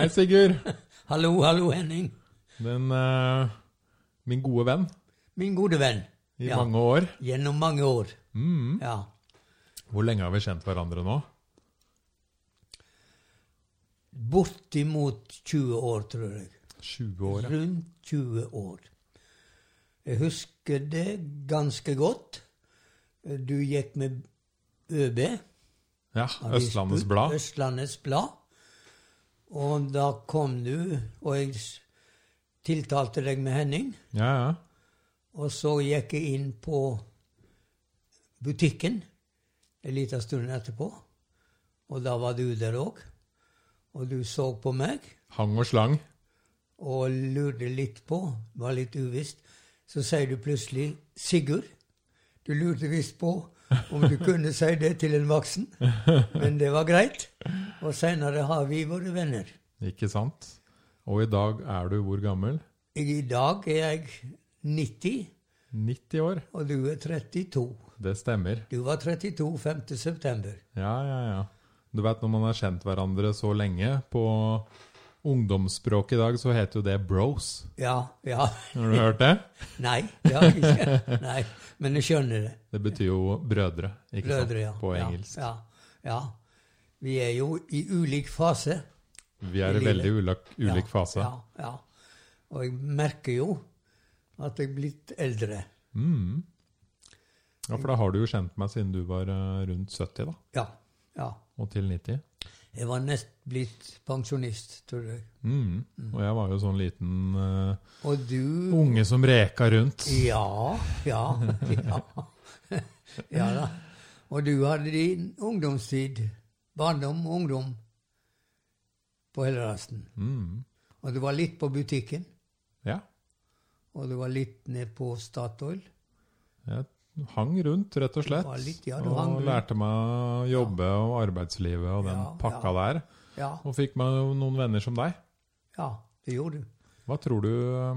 Hei, Sigurd. Hallo, hallo, Henning. Den, uh, min gode venn Min gode venn. i Ja. mange år. Gjennom mange år. Mm. Ja. Hvor lenge har vi kjent hverandre nå? Bortimot 20 år, tror jeg. 20 år, ja. Rundt 20 år. Jeg husker det ganske godt. Du gikk med ØB. Ja, Østlandets Blad. Østlandets Blad. Og da kom du, og jeg tiltalte deg med Henning. Ja, ja. Og så gikk jeg inn på butikken en liten stund etterpå. Og da var du der òg. Og du så på meg Hang og slang. og lurte litt på, var litt uvisst. Så sier du plutselig 'Sigurd'. Du lurte visst på om du kunne si det til en voksen, men det var greit. Og seinere har vi vært venner. Ikke sant? Og i dag er du hvor gammel? I dag er jeg 90, 90 år. og du er 32. Det stemmer. Du var 32 5. september. Ja, ja, ja. Du vet, når man har kjent hverandre så lenge På ungdomsspråket i dag så heter jo det bros. Ja, ja. Har du hørt det? Nei, det har jeg ikke. Nei, men jeg skjønner det. Det betyr jo brødre, ikke Brødre, ja. På engelsk. Ja, ja. Vi er jo i ulik fase. Vi er I i veldig ulik, ulik ja, fase. Ja, ja. Og jeg merker jo at jeg er blitt eldre. Mm. Ja, for da har du jo kjent meg siden du var eh, rundt 70, da. Ja. ja. Og til 90. Jeg var nest blitt pensjonist, tror jeg. Mm. Og jeg var jo sånn liten uh, du unge som reka rundt. Ja, ja, ja. Ja da. Og du hadde din ungdomstid, barndom og ungdom, på Hellerøsten. Mm. Og du var litt på butikken, Ja. og du var litt ned på Statoil. Jeg hang rundt, rett og slett. litt- ja, og lærte meg å jobbe og arbeidslivet og den Ja, pakka der. Ja, Og fikk meg noen venner som deg. ja, det gjorde du. Hva tror du eh,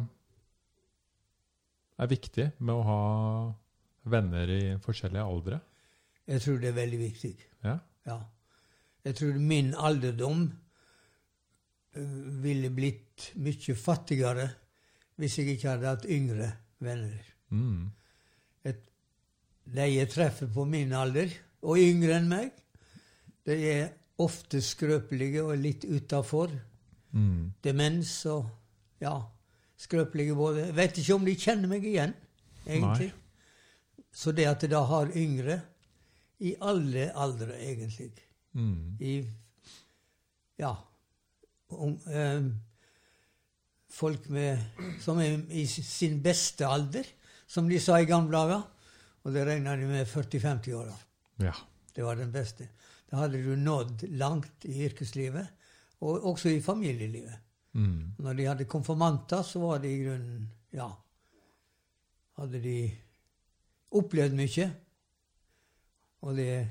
er viktig med å ha venner i forskjellige aldre? Jeg tror det er veldig viktig. Ja. Ja. Jeg tror min alderdom eh, ville blitt mye fattigere hvis jeg ikke hadde hatt yngre venner. Mm. Et, de jeg treffer på min alder, og yngre enn meg, de er ofte skrøpelige og litt utafor. Mm. Demens og ja, skrøpelige både. Jeg vet ikke om de kjenner meg igjen, egentlig. Så det at de da har yngre, i alle aldre, egentlig Mm. i Ja. Um, um, folk med, som er i sin beste alder, som de sa i gamle dager. Og det regna de med 40-50-åra. Ja. Det var den beste. Da hadde du nådd langt i yrkeslivet, og også i familielivet. Mm. Når de hadde konfirmanter, så var det i grunnen Ja. Hadde de opplevd mye. Og det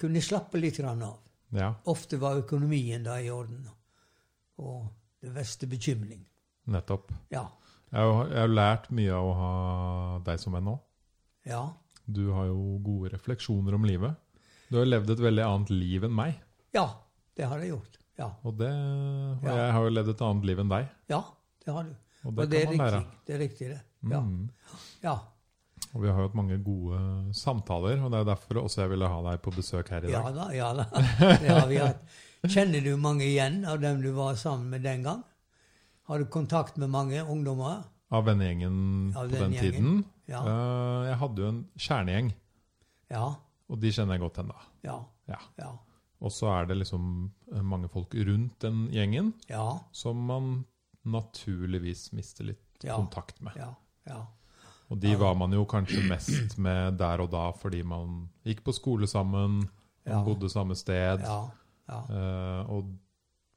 kunne slappe litt av. ja. Ofte var økonomien da i orden. Og det verste bekymring. Nettopp. Ja. Jeg har, jeg har lært mye av å ha deg som venn nå. Ja. Du har jo gode refleksjoner om livet. Du har levd et veldig annet liv enn meg. Ja, det har jeg gjort. Ja. Og, det, og Ja. jeg har jo levd et annet liv enn deg. Ja, det har du. Og det, Og det kan man lære. riktig. Det er riktig, det. Ja. Mm. Ja. Og vi har jo hatt mange gode samtaler, og det er derfor også jeg ville ha deg på besøk her i dag. Ja da, ja da. Det har vi hatt. Kjenner du mange igjen av dem du var sammen med den gang? Har du kontakt med mange ungdommer? Av vennegjengen på den tiden. Ja. Eh, jeg hadde jo en kjernegjeng, Ja. og de kjenner jeg godt ennå. Ja. Ja. Ja. Og så er det liksom eh, mange folk rundt den gjengen Ja. som man naturligvis mister litt kontakt med. Ja. ja. Og de var man jo kanskje mest med der og da fordi man gikk på skole sammen, man bodde samme sted, Ja. Ja. eh, og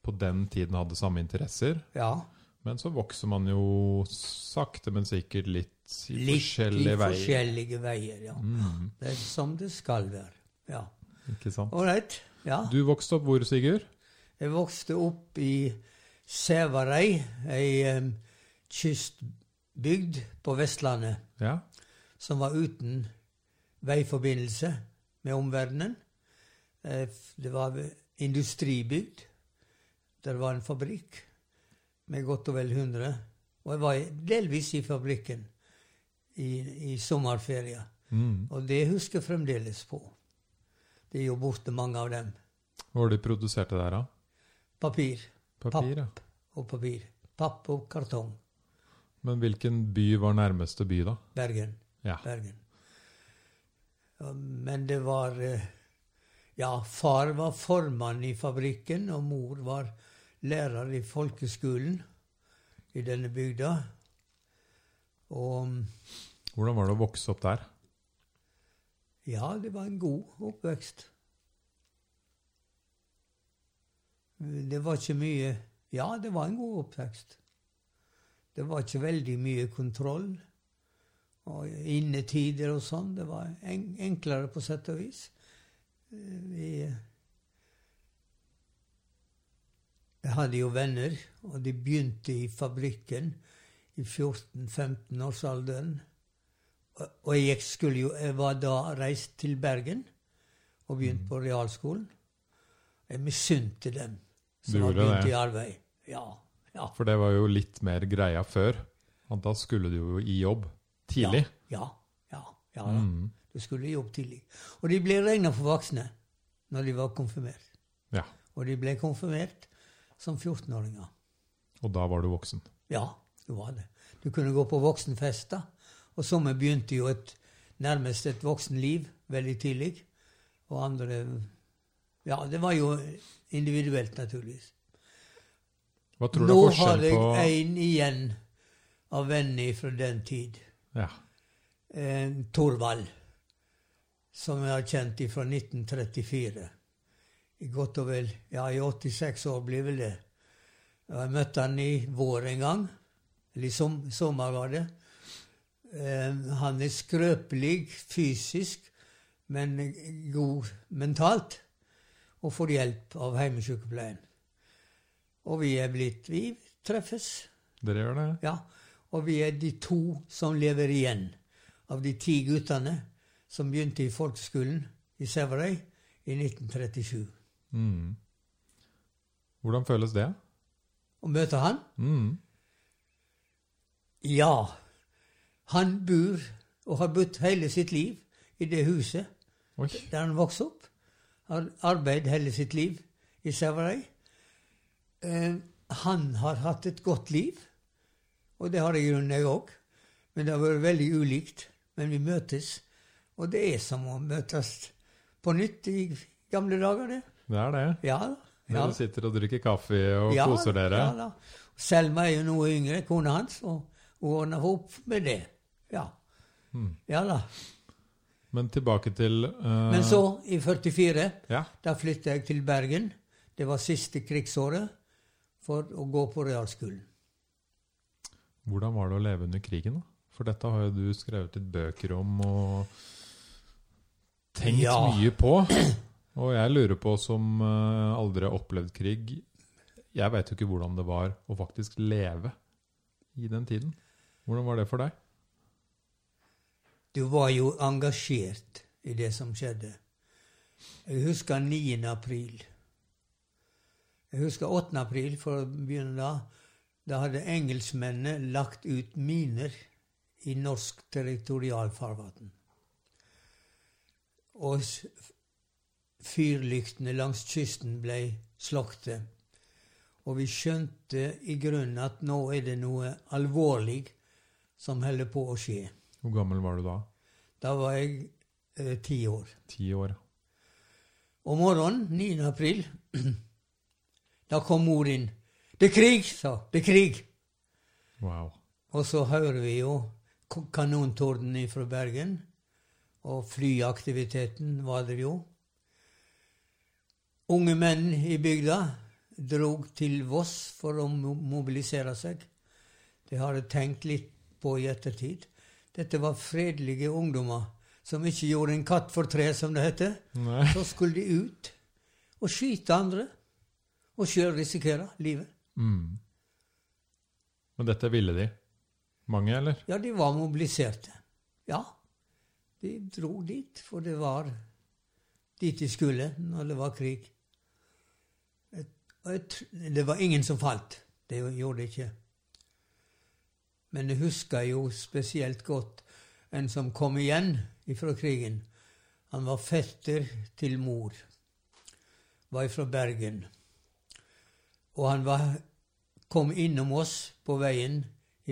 på den tiden hadde samme interesser. ja. Men så vokser man jo sakte, men sikkert litt i Litt forskjellige i veier. forskjellige veier, ja. Mm, Det er som det skal være. Ja. ikke sant? Ålreit. Ja. Du vokste opp hvor, Sigurd? Jeg vokste opp i Sævarei, ei um, kystbygd på Vestlandet Ja. som var uten veiforbindelse med omverdenen. Eh, Det var industribygd. det var en fabrikk med godt og vel 100. Og jeg var delvis i fabrikken i, i sommerferie. Mm. Og det husker jeg fremdeles på. Det er jo borte mange av dem. Hva var det de produserte der, da? Papir Papir, ja. og papir. Papp og kartong. Men hvilken by var nærmeste by, da? Bergen. Ja. Bergen. Men det var eh, Ja, far var formann i fabrikken, og mor var lærer i folkeskolen i denne bygda. Og Hvordan var det å vokse opp der? ja, det var en god oppvekst. Det var ikke mye Ja, det var en god oppvekst. Det var ikke veldig mye kontroll og innetider og sånn. Det var enklere på sett og vis. Vi Jeg hadde jo venner, og de begynte i fabrikken i 14-15-årsalderen. Og jeg skulle jo Jeg var da reist til Bergen og begynte på realskolen. Jeg misunte dem som hadde begynt i arbeid. Ja. ja. For det var jo litt mer greia før. At da skulle du jo i jobb tidlig. Ja. Ja. ja, ja Mm. Du skulle i jobb tidlig. Og de ble regna for voksne når de var konfirmert. Ja. Og de ble konfirmert som 14-åringer. Og da var du voksen. Ja, det var det. Du kunne gå på voksenfester. Og somme begynte jo et, nærmest et voksenliv veldig tidlig. Og andre Ja, det var jo individuelt, naturligvis. Hva tror du Nå er har jeg én en igjen av venner fra den tid. Ja. eh, Torvald, som jeg har kjent fra 1934. I godt og vel Ja, i 86 år blir vel det. Jeg møtte han i vår en gang. Eller i som, sommer, var det. Eh, han er skrøpelig fysisk, men god mentalt. Og får hjelp av hjemmesykepleien. Og vi er blitt Vi treffes. Dere gjør det? Ja, og vi er de to som lever igjen av de ti guttene som begynte i folkeskolen i Sæverøy i 1937. Mm. Hvordan føles det? Å møte han? Mm. Ja. Han bor og har bodd hele sitt liv i det huset Oi. der han vokste opp. Har arbeidet hele sitt liv i Sæverøy. Eh, han har hatt et godt liv, og det har i grunnen jeg òg. Men det har vært veldig ulikt. Men vi møtes, og det er som å møtes på nytt i gamle dager, det. Det er det. Ja da. Ja, Dere sitter og drikker kaffe og ja, koser dere. Ja, da. Selma er jo noe yngre, kona hans, og hun ordner opp med det. Ja. Mm. ja da. Men tilbake til uh... Men så, i 44, Ja. da flytta jeg til Bergen. Det var siste krigsåret for å gå på realskolen. Hvordan var det å leve under krigen, da? For dette har jo du skrevet litt bøker om og tenkt Ja. mye på. Og jeg lurer på, som eh, aldri har opplevd krig Jeg veit jo ikke hvordan det var å faktisk leve i den tiden. Hvordan var det for deg? Du var jo engasjert i det som skjedde. Jeg husker 9. april. Jeg husker 8. april, for å begynne da. Da hadde engelskmennene lagt ut miner i norsk territorialfarvann. Og fyrlyktene langs kysten ble slokte. Og vi skjønte i grunnen at nå er det noe alvorlig som holder på å skje. Hvor gammel var du da? Da var jeg eh, ti år. Ti år. Om morgenen 9. april da kom mor inn. 'Det er krig', sa 'Det er krig'. Wow. Og så hører vi jo kanontordenen kanontorden fra Bergen. Og flyaktiviteten var der jo. Unge menn i bygda drog til Voss for å mobilisere seg. Det har jeg tenkt litt på i ettertid. Dette var fredelige ungdommer som ikke gjorde en katt for tre, som det heter. Nei. Så skulle de ut og skyte andre, og sjøl risikere livet. Mm. Men dette ville de? Mange, eller? Ja, de var mobiliserte. Ja, de dro dit, for det var dit de skulle når det var krig. Det var ingen som falt. Det gjorde det ikke. Men jeg husker jo spesielt godt en som kom igjen fra krigen. Han var fetter til mor. Var fra Bergen. Og han var, kom innom oss på veien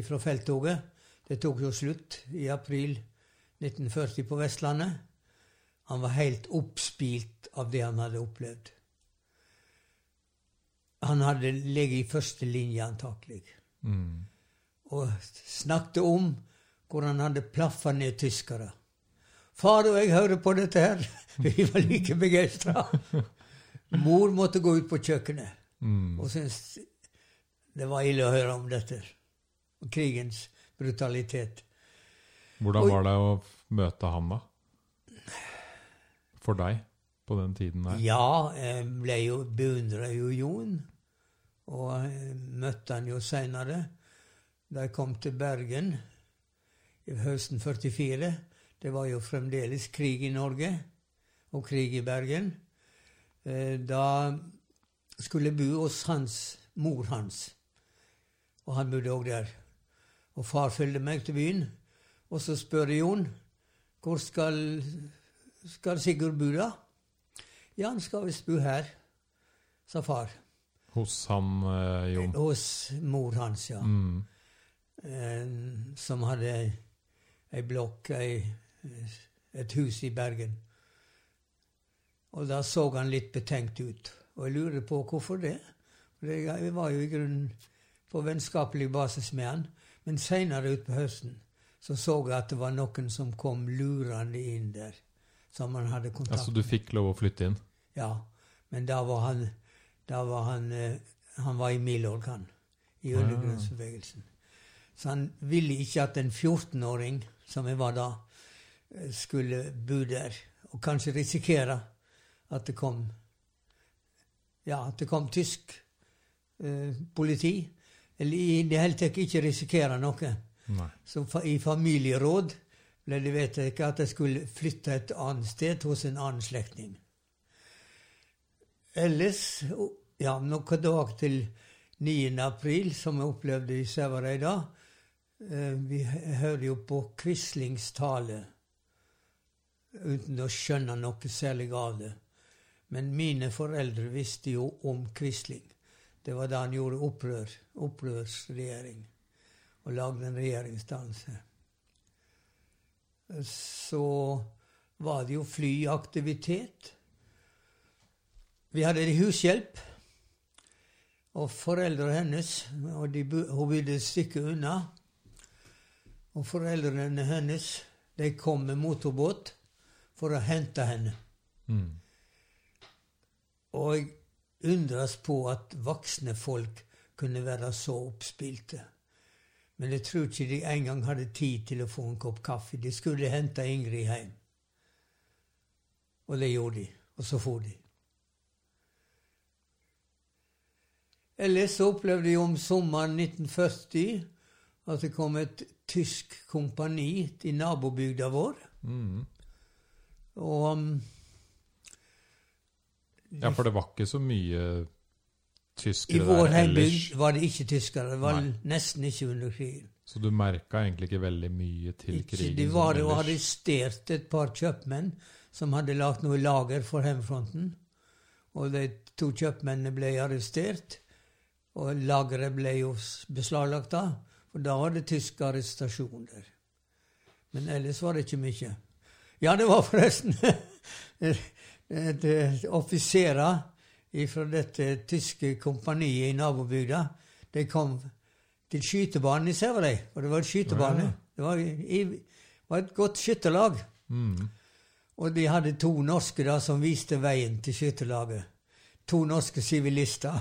fra felttoget. Det tok jo slutt i april 1940 på Vestlandet. Han var helt oppspilt av det han hadde opplevd. Han hadde ligget i første linje, antakelig, Mm. og snakket om hvordan han hadde plaffa ned tyskere. Far og jeg hører på dette her. Vi var like begeistra. Mor måtte gå ut på kjøkkenet Mm. og syntes det var ille å høre om dette. Krigens brutalitet. Hvordan var det å møte ham, da? For deg, på den tiden der? Ja, jeg ble jo, beundra jo Jon, og møtte han jo seinere. Da jeg kom til Bergen i høsten 44, det var jo fremdeles krig i Norge og krig i Bergen. Eh, Da skulle jeg bo hos hans mor hans, og han bodde òg der. Og far fulgte meg til byen, og så spør Jon hvor skal, skal Sigurd bo da? Ja, han skal visst bo her, sa far. Hos han eh, Jon? Hos mor hans, ja. Mm. Eh, som hadde ei blokk, ei, et hus i Bergen. Og da så han litt betenkt ut. Og jeg lurer på hvorfor det. For det- Jeg var jo i grunnen på vennskapelig basis med han. Men seinere utpå høsten så så jeg at det var noen som kom lurende inn der. Som han hadde kontakt med. Altså, du fikk lov å flytte inn? ja, men da var han da var han, eh, han var i Milorg, han. I undergrunnsbevegelsen. Så han ville ikke at en 14-åring, som jeg var da, eh, skulle bo der. Og kanskje risikere at det kom Ja, at det kom tysk eh, politi. Eller i det hele tatt ikke risikere noe. Nei. Så i familieråd ble det vedtatt at jeg skulle flytte et annet sted hos en annen slektning. Ellers Ja, noen dag til 9. april, som jeg opplevde i Sævareid da, vi hører jo på Quislings tale uten å skjønne noe særlig av det. Men mine foreldre visste jo om Quisling. Det var da han gjorde opprør, opprørsregjering, og lagde en regjeringsdannelse. Så var det jo flyaktivitet. Vi hadde hushjelp. Og foreldrene hennes og de, Hun bodde et stykke unna. Og foreldrene hennes de kom med motorbåt for å hente henne. Mm. Og jeg undres på at voksne folk kunne være så oppspilte. Men jeg tror ikke de engang hadde tid til å få en kopp kaffe. De skulle hente Ingrid hjem. Og det gjorde de. Og så for de. Ellers opplevde jeg om sommeren 1940 at det kom et tysk kompani til nabobygda vår. Mm. Og um, Ja, for det var ikke så mye tyskere vår der ellers. heimbygd var det ikke tyskere. Det var Nei. nesten ikke under krigen. Så du merka egentlig ikke veldig mye til Ikke, krigen de var jo arrestert et par kjøpmenn som hadde lagt noe lager for hjemmefronten. Og de to kjøpmennene ble arrestert, og lageret ble jo beslaglagt da. For da var det tysk arrestasjon der. Men ellers var det ikke mye. Ja, det var forresten et, et, et offiserer fra dette tyske kompaniet i nabobygda. De kom til skytebanen i Sæverøy, og det var et skytebane. Det var, i, var et godt skytterlag. Mm. Og de hadde to norske da som viste veien til skytterlaget. To norske sivilister.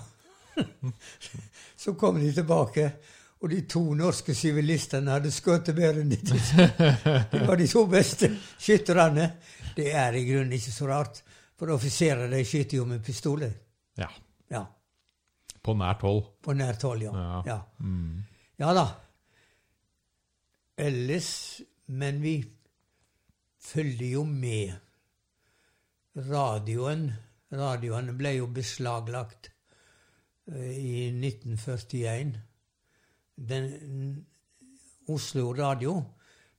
Så kom de tilbake, og de to norske sivilistene hadde skutt bedre enn de tyske. De var de to beste skytterne. Det er i grunnen ikke så rart, for offiserer de skyter jo med pistoler. Ja. Ja, På nært hold. på nært hold, ja. Ja. ja. Mm. Ja da. Ellers Men vi følger jo med. Radioen Radioene ble jo beslaglagt eh, i 1941. Den Oslo Radio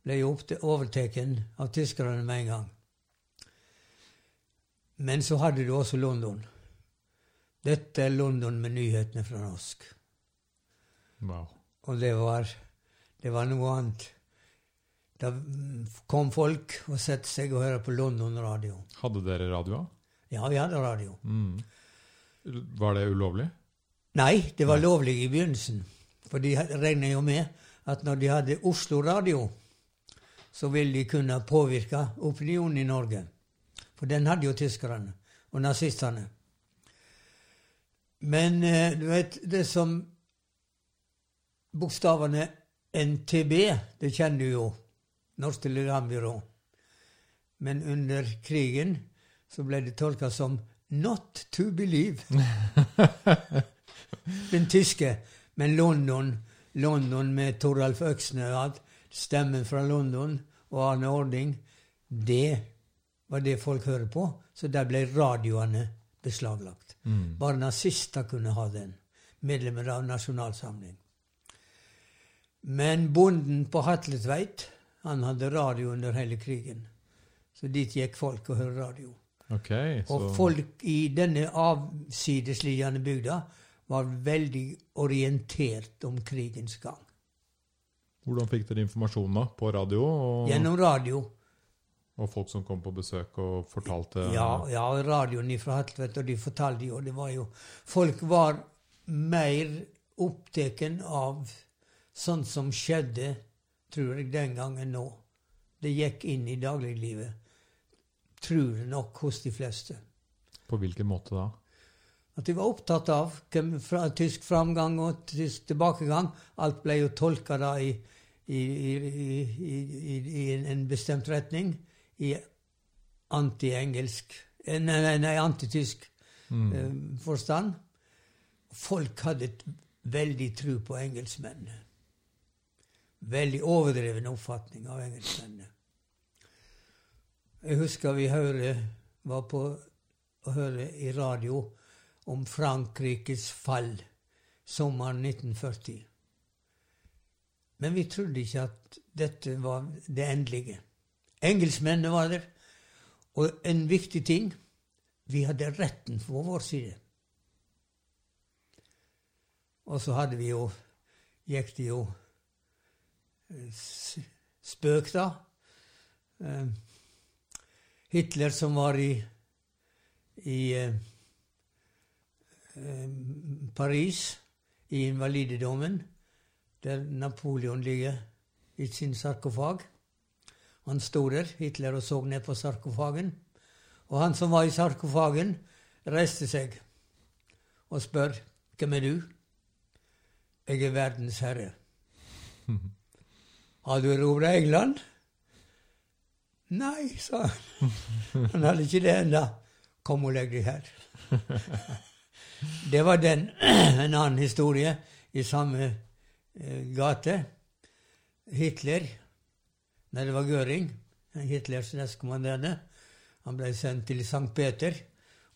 ble jo overtatt av tyskerne med en gang. Men så hadde du også London. Dette er London med nyhetene fra norsk. Wow. Og det var, det var noe annet. Da kom folk og satte seg og hørte på London radio. Hadde dere radio? Ja, vi hadde radio. Mm. Var det ulovlig? Nei, det var lovlig i begynnelsen. For de regner jo med at når de hadde Oslo Radio, så ville de kunne påvirke opinionen i Norge. For den hadde jo tyskerne og nazistene. Men eh, du vet, det som Bokstavene NTB, det kjenner du jo. Norsk Telegrambyrå. Men under krigen så ble det tolka som 'not to believe'. Den tyske. Men London, London med Toralf Øksnøad, stemmen fra London og Arne Ording, det var det folk hører på. Så der ble radioene beslaglagt. Mm. Bare nazister kunne ha den. Medlemmer av Nasjonalsamling. Men bonden på Hatletveit han hadde radio under hele krigen. Så dit gikk folk og hørte radio. Okay, så Og folk i denne avsidesliggende bygda var veldig orientert om krigens gang. Hvordan fikk dere informasjon da? På radio? Og, Gjennom radio. Og folk som kom på besøk og fortalte Ja, ja radioen fra Hatletveit, og de fortalte jo det var jo Folk var mer opptatt av sånt som skjedde, tror jeg, den gangen nå. Det gikk inn i dagliglivet. Tror jeg nok hos de fleste. På hvilken måte da? At de var opptatt av fra, tysk framgang og tysk tilbakegang. Alt ble jo tolka da i, i, i, i, i en bestemt retning. I anti-engelsk eh, Nei, nei, nei antitysk Mm. eh, forstand. Folk hadde veldig tro på engelskmennene. Veldig overdreven oppfatning av engelskmennene. Jeg husker vi hørte, var på å høre i radio om Frankrikes fall sommeren 1940. Men vi trodde ikke at dette var det endelige. Engelskmennene var der. Og en viktig ting vi hadde retten på vår side. Og så hadde vi jo gikk det jo eh, spøk, da. Eh, Hitler som var i, i eh, Paris, i invalidedommen, der Napoleon ligger i sin sarkofag. Han sto der, Hitler, og så ned på sarkofagen. Og han som var i sarkofagen, reiste seg og spør hvem er du? Jeg er verdens herre. Har du erobra England? Nei, sa han. Han hadde ikke det ennå. Kom og legg deg her. Det var den. En annen historie i samme eh, gate. Hitler Nei, det var Göring, Hitlers nestkommanderende. Han ble sendt til St. Peter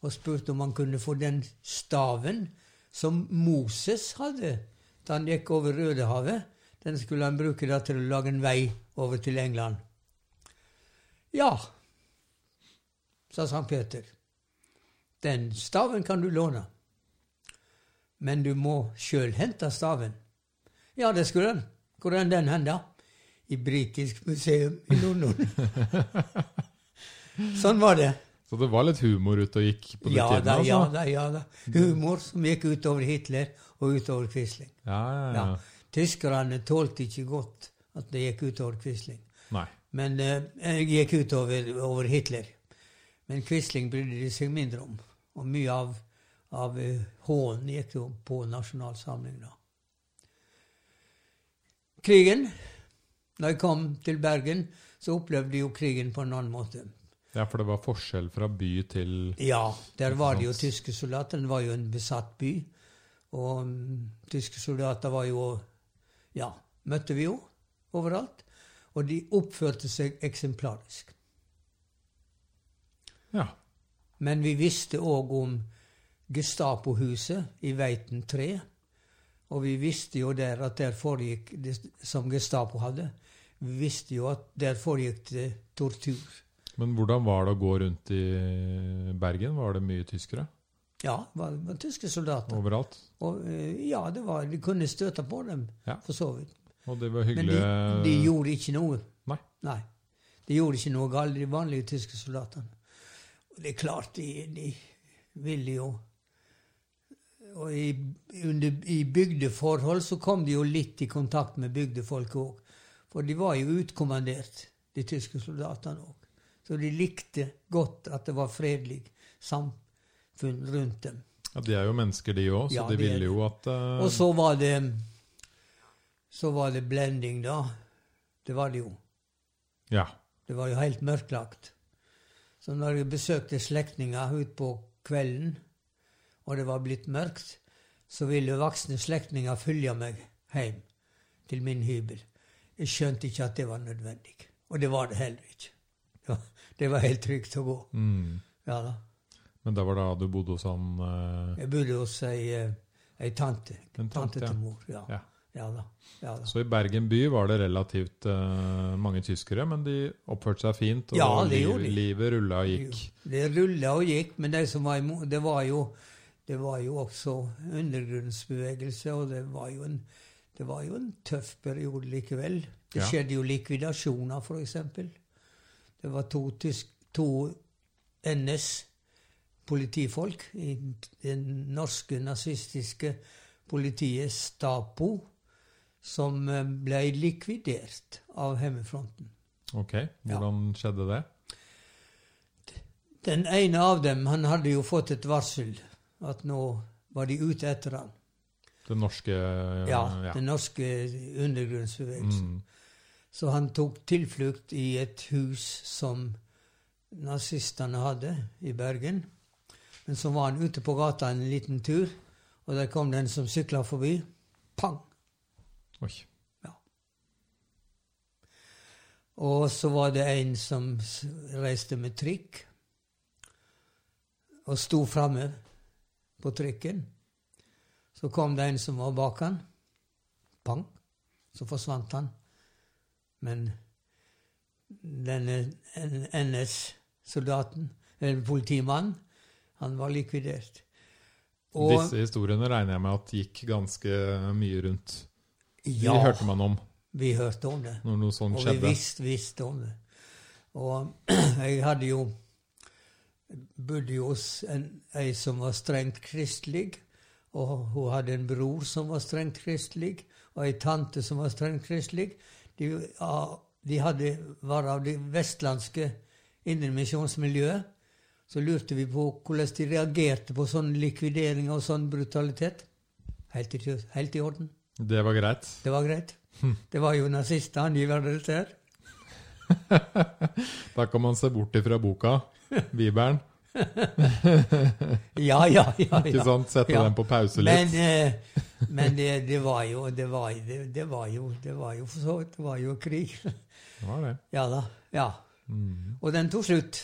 og spurte om han kunne få den staven som Moses hadde da han gikk over Rødehavet. Den skulle han bruke da til å lage en vei over til England. Ja, sa St. Peter. Den staven kan du låne. Men du må sjøl hente staven. Ja, det skulle han. Hvor er den hen, da? I Britisk museum i London. sånn var det. Så det var litt humor ute og gikk på den Ja tiden? da, altså? ja da, ja da. Humor som gikk utover Hitler og utover Quisling. Ja, ja, ja. Ja. Tyskerne tålte ikke godt at det gikk utover Quisling. Nei. Men eh, jeg gikk utover over Hitler. Men Quisling brydde de seg mindre om. Og mye av, av eh, hånen gikk jo på nasjonalsamlinga. Krigen Da jeg kom til Bergen, så opplevde jeg jo krigen på en annen måte. Ja, for det var forskjell fra by til Ja, der var det jo tyske soldater. Den var jo en besatt by. Og um, tyske soldater var jo Ja, møtte vi jo overalt. Og de oppførte seg eksemplarisk. Ja. Men vi visste òg om Gestapo-huset i Veiten 3. Og vi visste jo der at der foregikk det som Gestapo hadde. Vi visste jo at der foregikk det tortur. Men hvordan var det å gå rundt i Bergen? Var det mye tyskere Ja, det var, var tyske soldater. overalt? Og eh, ja, det var, de kunne støte på dem, Ja. for så vidt. Og det var Men hyggelig de, de gjorde ikke noe. Nei. Nei. De gjorde ikke noe galt, de vanlige tyske soldatene. Og det er klart, de, de ville jo Og i, under, i bygdeforhold så kom de jo litt i kontakt med bygdefolk òg. For de var jo utkommandert, de tyske soldatene òg. Så de likte godt at det var fredelig samfunn rundt dem. Ja, De er jo mennesker, de òg, så Ja, de ville jo at uh... Og så var det Så var det blending, da. Det var det jo. Ja. Det var jo helt mørklagt. Så når jeg besøkte slektninger utpå kvelden, og det var blitt mørkt, så ville voksne slektninger følge meg hjem til min hybel. Jeg skjønte ikke at det var nødvendig. Og det var det heller ikke. Det var, det var helt trygt å gå. Mm. Ja da. Men det var da du bodde hos han uh... Jeg bodde hos ei, eh, ei tante. En tante, tante ja. til mor. Ja. Ja. Ja da. Ja da. Så i Bergen by var det relativt uh, mange tyskere, men de oppførte seg fint, og Ja, liv, livet rulla og gikk. Det rulla og gikk, men det, som var det var jo det var jo også undergrunnsbevegelse, og det var jo en, det var jo en tøff periode likevel. Det Ja. skjedde jo likvidasjoner, f.eks. Det var to, tysk, to NS-politifolk i det norske nazistiske politiet Stapo som eh, ble likvidert av Hjemmefronten. Ok, hvordan skjedde det? Den ene av dem han hadde jo fått et varsel at nå var de ute etter han. Den norske eh, Ja, ja. Den norske undergrunnsbevegelsen. Mm. Så han tok tilflukt i et hus som nazistene hadde i Bergen. Men så var han ute på gata en liten tur, og der kom det en som sykla forbi. Pang! Oi. Ja. Og så var det en som reiste med trikk og sto framme på trykken. Så kom det en som var bak han. Pang! Så forsvant han. Men denne NS-soldaten, eller politimannen, han var likvidert. Og Disse historiene regner jeg med at gikk ganske mye rundt. De ja, hørte man om vi hørte om det. når noe sånt Og vi visste, visste om det. Og jeg hadde jo bodde hos en, ei som var strengt kristelig. Og hun hadde en bror som var strengt kristelig, og ei tante som var strengt kristelig. De, de hadde, var av det vestlandske indremisjonsmiljøet. Så lurte vi på hvordan de reagerte på sånn likvidering og sånn brutalitet. Helt i, helt i orden. Det var greit. Det var greit. Det var jo nazister, angivere, dette her. Da kan man se bort ifra boka, Bibelen. Ja, ja, ja. Ikke sant? Sette Ja. den på pause Men, litt. eh, men det, det var jo det var, det, det var jo det var jo så det var jo krig. Det var det. Ja da. Ja. Mm. Og den tok slutt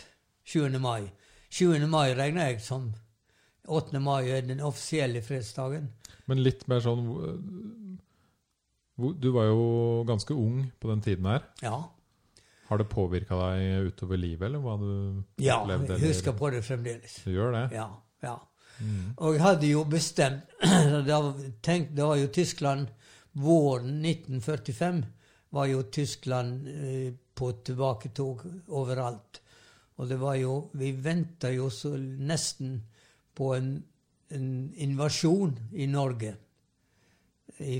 7. mai. 7. mai regner jeg som 8. mai er den offisielle fredsdagen. Men litt mer sånn Du var jo ganske ung på den tiden her. Ja. Har det påvirka deg utover livet, eller hva du ja opplevde? jeg husker på det fremdeles. Du gjør det? Ja. ja. Mm. Og jeg hadde jo bestemt da, tenkt, Det var jo Tyskland Våren 1945 var jo Tyskland eh, på tilbaketog overalt. Og det var jo Vi venta jo så nesten på en, en invasjon i Norge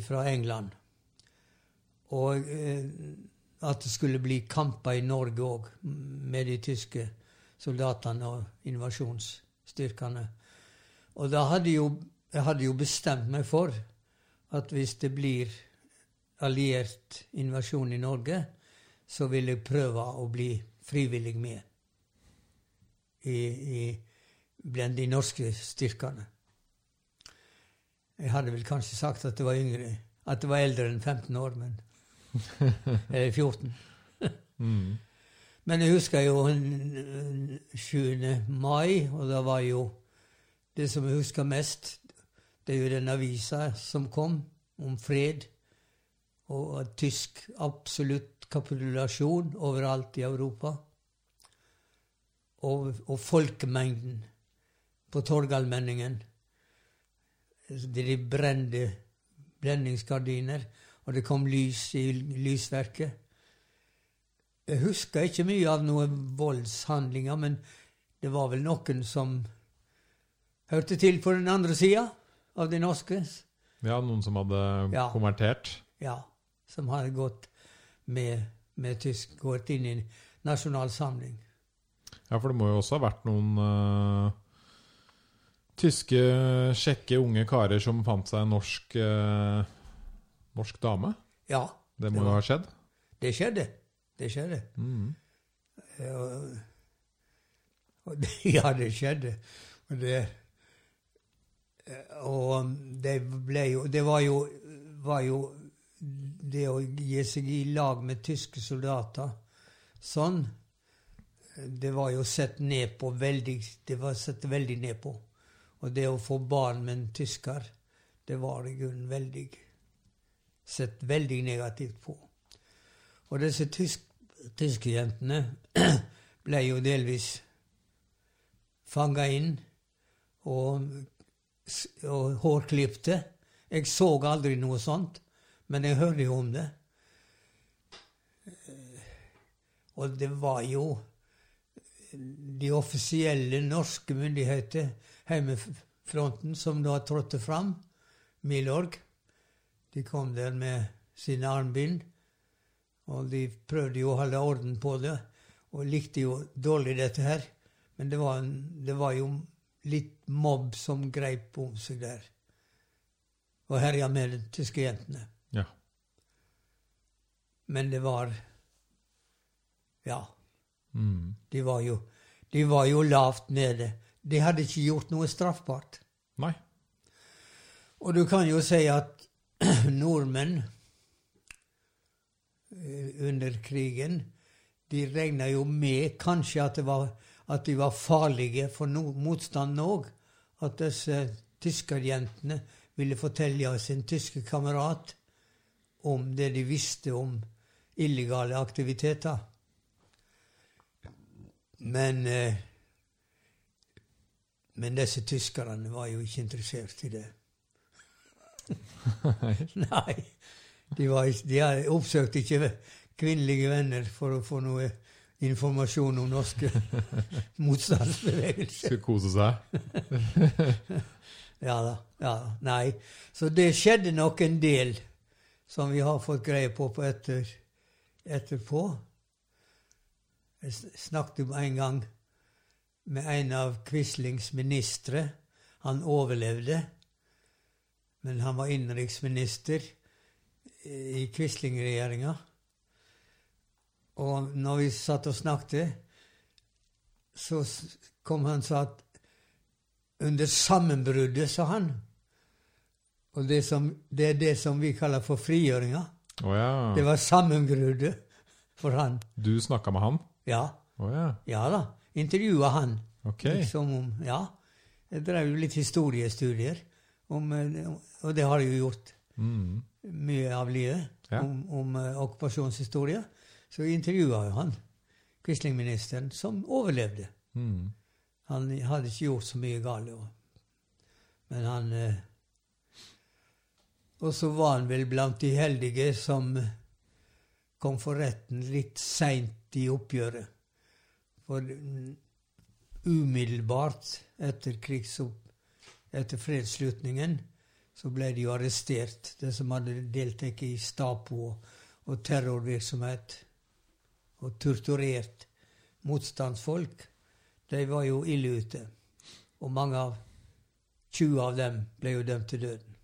fra England. Og eh, at det skulle bli kamper i Norge òg med de tyske soldatene og invasjonsstyrkene. Og da hadde jo, jeg hadde jo bestemt meg for at hvis det blir alliert invasjon i Norge, så vil jeg prøve å bli frivillig med i, i, blant de norske styrkene. Jeg hadde vel kanskje sagt at det var yngre, at det var eldre enn 15 år, men Eller 14. Mm. Men jeg husker jo en- en 7. mai, og da var jo det som jeg husker mest, det er jo den avisa som kom om fred og tysk absolutt kapitulasjon overalt i Europa. Og, og folkemengden på Torgallmenningen. De brente blendingsgardiner, og det kom lys i lysverket. Jeg husker ikke mye av noen voldshandlinger, men det var vel noen som hørte til på den andre sida av det norske. Ja, noen som hadde Ja. konvertert? Ja, som hadde gått med, med tysk, gått inn i Nasjonal Samling. Ja, for det må jo også ha vært noen uh, tyske, kjekke unge karer som fant seg en norsk, eh, norsk dame. Ja, Det må jo ha skjedd. det skjedde. Det skjedde. Mm. Og, og det, ja, det skjedde. Og det Og det ble jo Det var jo, var jo Det å gi seg i lag med tyske soldater sånn Det var jo sett ned på veldig Det var sett veldig ned på. Og det å få barn med en tysker, det var i grunnen veldig Sett veldig negativt på. Og disse tysk, tyske jentene ble jo delvis fanga inn og, og hårklipte. Jeg så aldri noe sånt, men jeg hørte jo om det. Og det var jo de offisielle norske myndigheter, Heimefronten, som da trådte fram. Milorg. De kom der med sine armbind. Og de prøvde jo å holde orden på det, og likte jo dårlig dette her. Men det var, en, det var jo litt mobb som greip om seg der. Og herja med de tyske jentene. Ja. Men det var Ja. Mm. De var jo, de var jo lavt nede. De hadde ikke gjort noe straffbart. Nei. Og du kan jo si at nordmenn eh, under krigen De regna jo med kanskje at, var, at de var farlige for no, motstanden òg. At disse tyskerjentene ville fortelle sin tyske kamerat om det de visste om illegale aktiviteter. Men eh, Men disse tyskerne var jo ikke interessert i det. Nei. De, var, de oppsøkte ikke kvinnelige venner for å få noe informasjon om norske motstandsbevegelser. Skulle kose seg. Ja da. ja da. Nei. Så det skjedde nok en del som vi har fått greie på, på etter, etterpå. Jeg snakket jo en gang med en av Quislings ministre. Han overlevde, men han var innenriksminister i Quisling-regjeringa. Og når vi satt og snakket, så kom han og sa at under sammenbruddet, sa han. Og det, som, det er det som vi kaller for frigjøringa. Oh, ja. Det var sammenbruddet for han. Du snakka med han? Ja, Oh, ja. ja da. Intervjua han. Okay. Liksom Ja. Jeg drev litt historiestudier, om, eh, og det har jeg jo gjort Mm. mye av livet, Ja. om, om eh, okkupasjonshistorie. Så intervjua jo han Quisling-ministeren, som overlevde. Mm. Han hadde ikke gjort så mye galt. Men han eh, Og så var han vel blant de heldige som kom for retten litt seint i oppgjøret. For mm, umiddelbart etter krigsopp... Etter fredsslutningen så ble de arrestert, de som hadde deltatt i Stapo og terrorvirksomhet. Og torturert motstandsfolk. De var jo ille ute. Og mange av 20 av dem ble jo dømt til døden.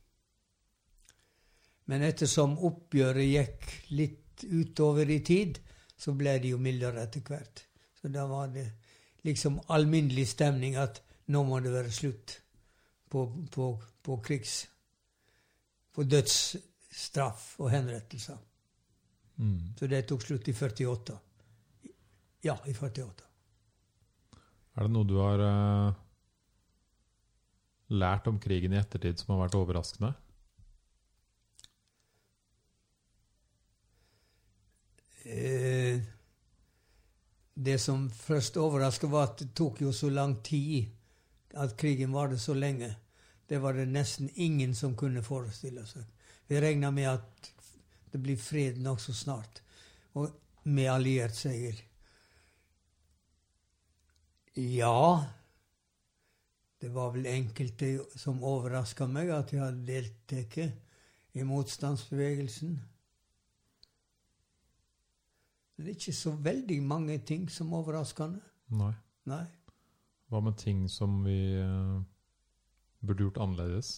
Men ettersom oppgjøret gikk litt utover i tid, så ble de jo mildere etter hvert. Så da var det liksom alminnelig stemning at nå må det være slutt på, på, på krigs... På dødsstraff og henrettelser. Mm. Så det tok slutt i 48. Ja, i 48. Er det noe du har uh, lært om krigen i ettertid som har vært overraskende? Eh, det som først overrasket, var at det tok jo så lang tid at krigen varte så lenge. Det var det nesten ingen som kunne forestille seg. Vi regna med at det blir fred nokså snart, og med alliert seier. Ja, det var vel enkelte som overraska meg, at jeg hadde deltatt i motstandsbevegelsen. Det er ikke så veldig mange ting som er overraskende. Nei. Nei. Hva med ting som vi uh, burde gjort annerledes?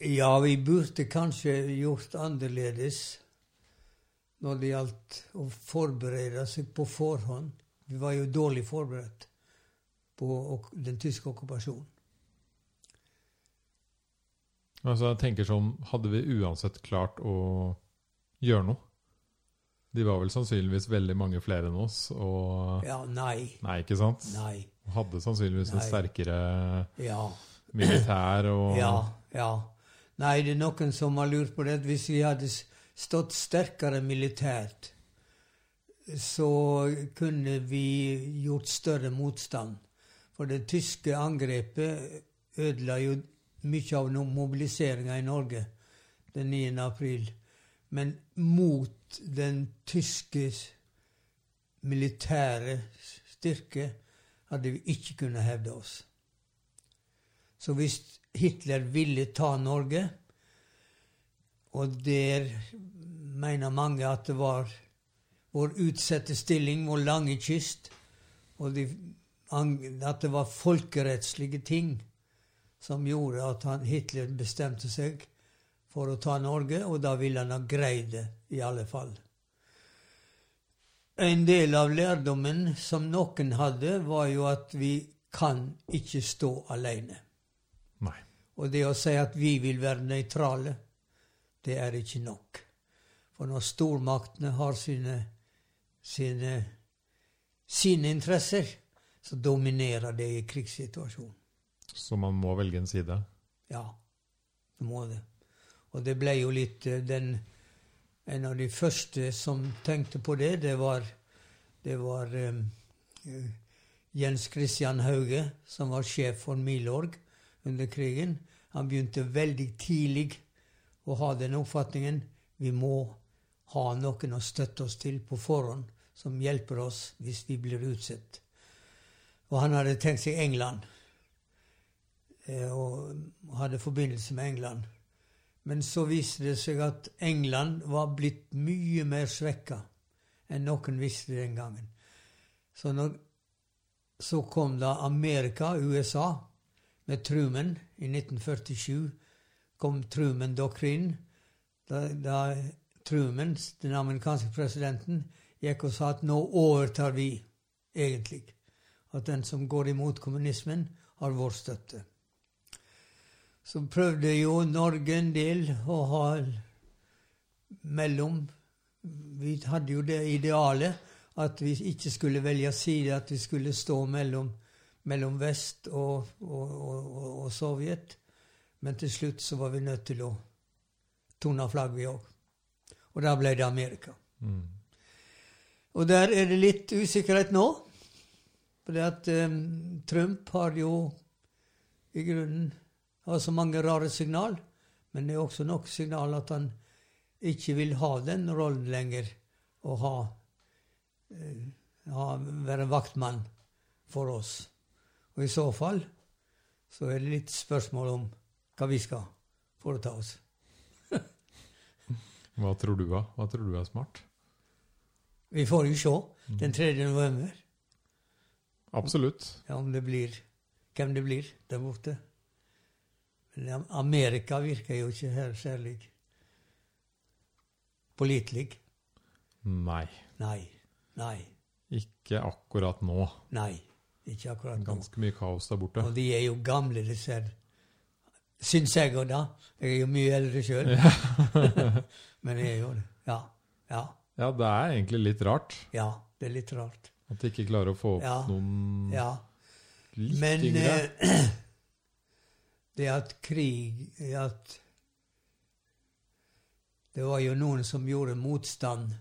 Ja, vi burde kanskje gjort annerledes når det gjaldt å forberede seg på forhånd. Vi var jo dårlig forberedt på den tyske okkupasjonen. Altså, jeg tenker sånn, Hadde vi uansett klart å gjøre noe? De var vel sannsynligvis veldig mange flere enn oss, og Ja, nei. Nei, ikke sant? Nei. Hadde sannsynligvis en sterkere Ja. militær og Ja. Ja. Nei, det er noen som har lurt på det. Hvis vi hadde stått sterkere militært, så kunne vi gjort større motstand. For det tyske angrepet ødela jo mye av mobiliseringa i Norge den 9. april. Men mot den tyske militære styrke hadde vi ikke kunnet hevde oss. Så hvis Hitler ville ta Norge, og der mener mange at det var vår utsatte stilling, vår lange kyst, og de, at det var folkerettslige ting som gjorde at han, Hitler bestemte seg for å ta Norge, og da ville han ha greid det, i alle fall. En del av lærdommen som noen hadde, var jo at vi kan ikke stå alene. Nei. Og det å si at vi vil være nøytrale, det er ikke nok. For når stormaktene har sine, sine, sine interesser, så dominerer det i krigssituasjonen. Så man må velge en side. Ja, du må det. Og det ble jo litt eh, den En av de første som tenkte på det, det var, det var eh, Jens Christian Hauge, som var sjef for Milorg under krigen. Han begynte veldig tidlig å ha den oppfatningen vi må ha noen å støtte oss til på forhånd, som hjelper oss hvis vi blir utsatt. Og han hadde tenkt seg England eh, og hadde forbindelse med England. Men så viste det seg at England var blitt mye mer svekka enn noen visste den gangen. Så, når, så kom da Amerika, USA, med Truman i 1947. Kom Truman-doktrinen. Da, da Truman, den amerikanske presidenten, gikk og sa at nå overtar vi, egentlig. At den som går imot kommunismen, har vår støtte. Så prøvde jo Norge en del å ha mellom Vi hadde jo det idealet at vi ikke skulle velge side, at vi skulle stå mellom, mellom vest og, og, og, og Sovjet. Men til slutt så var vi nødt til å tone flagg, vi òg. Og da ble det Amerika. Mm. Og der er det litt usikkerhet nå. For at eh, Trump har jo i grunnen har så mange rare signal, men det er også nok signal at han ikke vil ha den rollen lenger, å ha, eh, ha være vaktmann for oss. Og i så fall så er det litt spørsmål om hva vi skal foreta oss. Hva tror du, da? Hva tror du er smart? Vi får jo se den 3. november Absolutt. ja, om det blir, hvem det blir der borte. Amerika virker jo ikke her særlig pålitelig. Nei. Nei. Nei. Ikke akkurat nå. Nei. Ikke akkurat nå. Ganske mye kaos der borte. Og de er jo gamle, disse her. Syns jeg òg, da. Jeg er jo mye eldre sjøl. Men jeg er jo det. Ja. Ja. Ja, det er egentlig litt rart Ja. Det er litt rart. at de ikke klarer å få opp Ja. noen Ja. litt Men yngre. eh, det at krig at Det var jo noen som gjorde motstand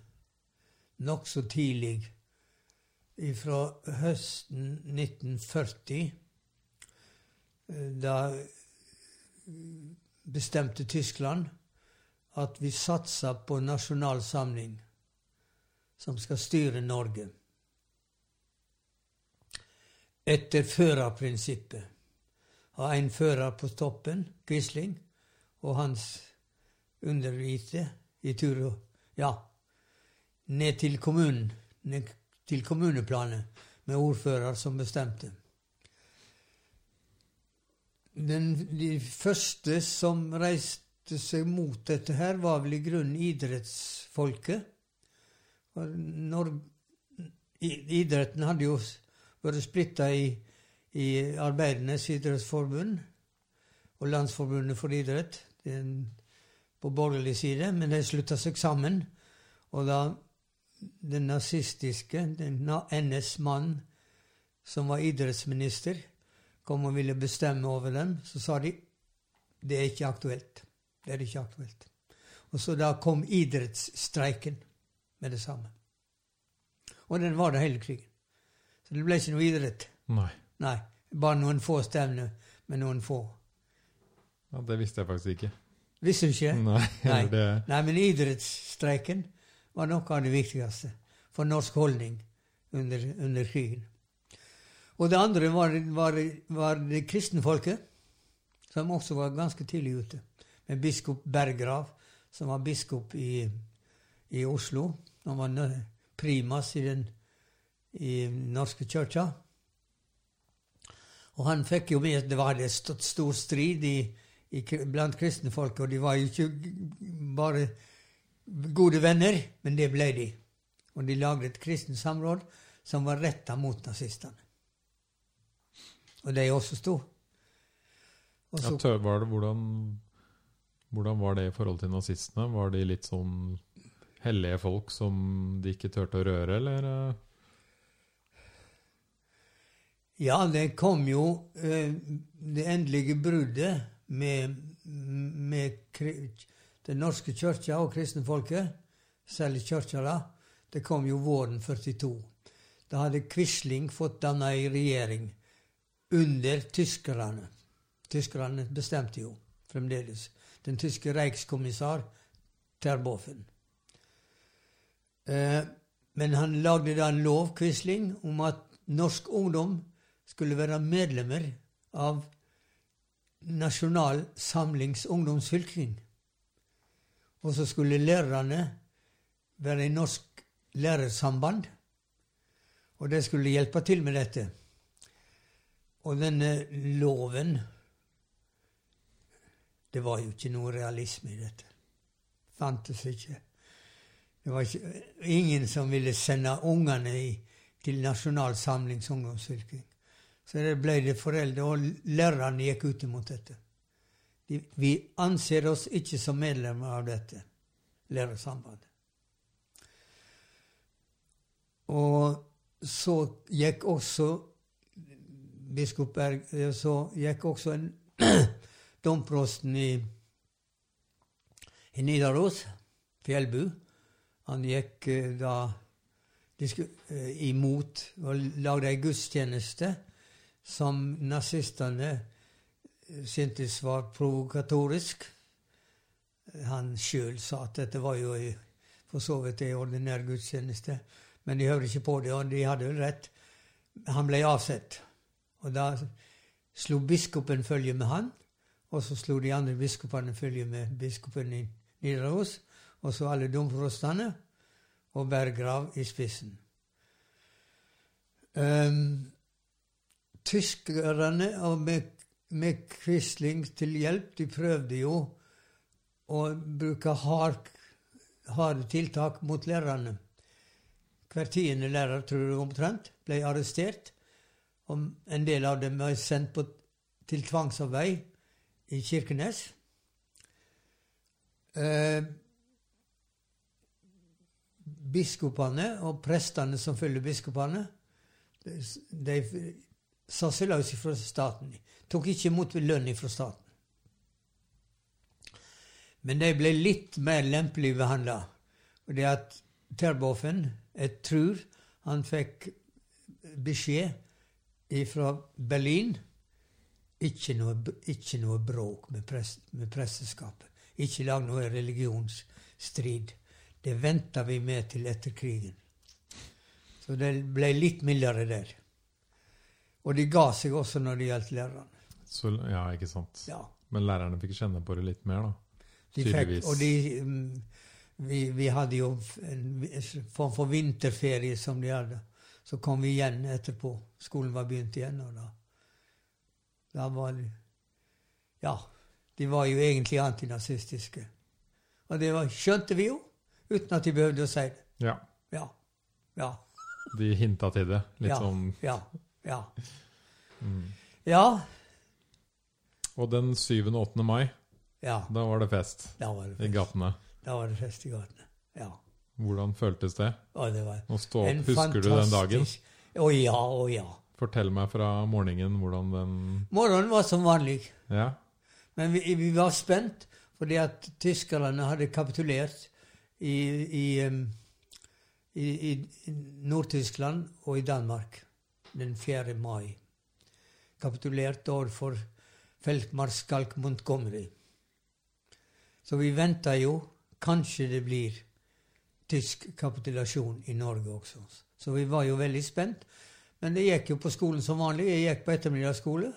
nokså tidlig. Fra høsten 1940, eh, da bestemte Tyskland at vi satsa på nasjonal samling som skal styre Norge. Etter førerprinsippet. Ha en fører på toppen, Quisling, og hans underviste i tur og Ja, ned til kommunen, ned til kommuneplanet, med ordfører som bestemte. Den, de første som reiste seg mot dette her, var vel i grunnen idrettsfolket. For Når, idretten hadde jo vært splitta i, i Arbeidernes idrettsforbund og Landsforbundet for idrett på borgerlig side, men de slutta seg sammen. Og da den nazistiske, den NS-mannen som var idrettsminister, kom og ville bestemme over dem, så sa de det er ikke aktuelt. Det er ikke aktuelt. Og så da kom idrettsstreiken med det samme. Og den var det hele krigen. Så det ble ikke noe idrett. Nei. Nei. Bare noen få stevner med noen få. Ja, det visste jeg faktisk ikke. Visste du ikke? Nei, Nei. Det, Nei, men idrettsstreiken var noe av det viktigste for norsk holdning under, under krigen. Og det andre var, var, var det kristenfolket, som også var ganske tidlig ute. Med biskop Berggrav, som var biskop i, i Oslo. Han var primas i den i norske kirka. Og han fikk jo med Det var det stått stor strid i, i, blant kristne folk, og de var jo ikke bare gode venner, men det ble de. Og de lagde et kristent samråd som var retta mot nazistene. Og de også sto. Og ja, så, tø- var det, hvordan, hvordan var det i forhold til nazistene? Var de litt sånn hellige folk som de ikke turte å røre, eller? Ja, det kom jo eh, Det endelige bruddet med, med Den norske kirka og kristenfolket, særlig kirka, da, det kom jo våren 42. Da hadde Quisling fått danna ei regjering under tyskerne. Tyskerne bestemte jo fremdeles. Den tyske reikskommissar Terboven. Eh, men han lagde da en lov, Quisling, om at norsk ungdom skulle være medlemmer av Nasjonal Samlings ungdomsfylking. Og så skulle lærerne være i norsk lærersamband. Og det skulle hjelpe til med dette. Og denne loven Det var jo ikke noe realisme i dette. Fantes ikke. Det var ikke, ingen som ville sende ungene i, til Nasjonal Samlings ungdomsfylking. Så det ble det foreldre, og lærerne gikk ut imot dette. De, vi anser oss ikke som medlemmer av dette lærersambandet. Og så gikk også biskop Berg eh, Så gikk også en domprosten i, i Nidaros, Fjellbu. Han gikk eh, da disku, eh, imot og lagde ei gudstjeneste som nazistene syntes var provokatorisk. Han sjøl sa at dette var jo for så vidt ei ordinær gudstjeneste, men de hørte ikke på det, og de hadde vel rett. Han ble avsett. Og da slo biskopen følge med han, og så slo de andre biskopene følge med biskopen i Nidaros, og så alle domprostene, og Berggrav i spissen. Um, tyskerne, og med, med Quisling til hjelp, de prøvde jo å bruke hard, harde tiltak mot lærerne. Hver tiende lærer, tror jeg omtrent, ble arrestert. Og en del av dem ble sendt på, til tvangsarbeid i Kirkenes. Eh, biskopene og prestene som følger biskopene, de, de sa seg fra staten. Tok ikke imot lønn fra staten. Men de ble litt mer lempelig behandla. Og det at Terboven, jeg tror han fikk beskjed fra Berlin ikke noe, ikke noe bråk med, pres, med presteskapet. Ikke lag noe religionsstrid. Det venta vi med til etter krigen. Så det ble litt mildere der. Og de ga seg også når det gjaldt lærerne. Så, ja, ikke sant. Ja. Men lærerne fikk kjenne på det litt mer, da? De fikk, og de, mm, vi, vi, hadde jo en form for vinterferie som de hadde. Så kom vi igjen etterpå. Skolen var begynt igjen. og da, da var Ja, de var jo egentlig antinazistiske. Og det var, skjønte vi jo, uten at de behøvde å si det. Ja. Ja. ja. De hinta til det? Litt ja, sånn Ja. Ja. mm. ja. Og den 7. og 8. mai, Ja. da var det fest Da var det i gatene. Da var det fest i gatene. Ja. Hvordan føltes det? Å, det var Å stå en opp, Husker du den dagen? Å ja, å ja. Fortell meg fra morgenen hvordan den Morgenen var som vanlig. Ja? Men vi, vi var spent, fordi at tyskerne hadde kapitulert i, i, i, i Nord-Tyskland og i Danmark den 4. mai. Kapitulert overfor feltmarskalk Montgomery. Så vi venta jo kanskje det blir tysk kapitulasjon i Norge også. Så vi var jo veldig spent. Men det gikk jo på skolen som vanlig. Jeg gikk på ettermiddagsskole.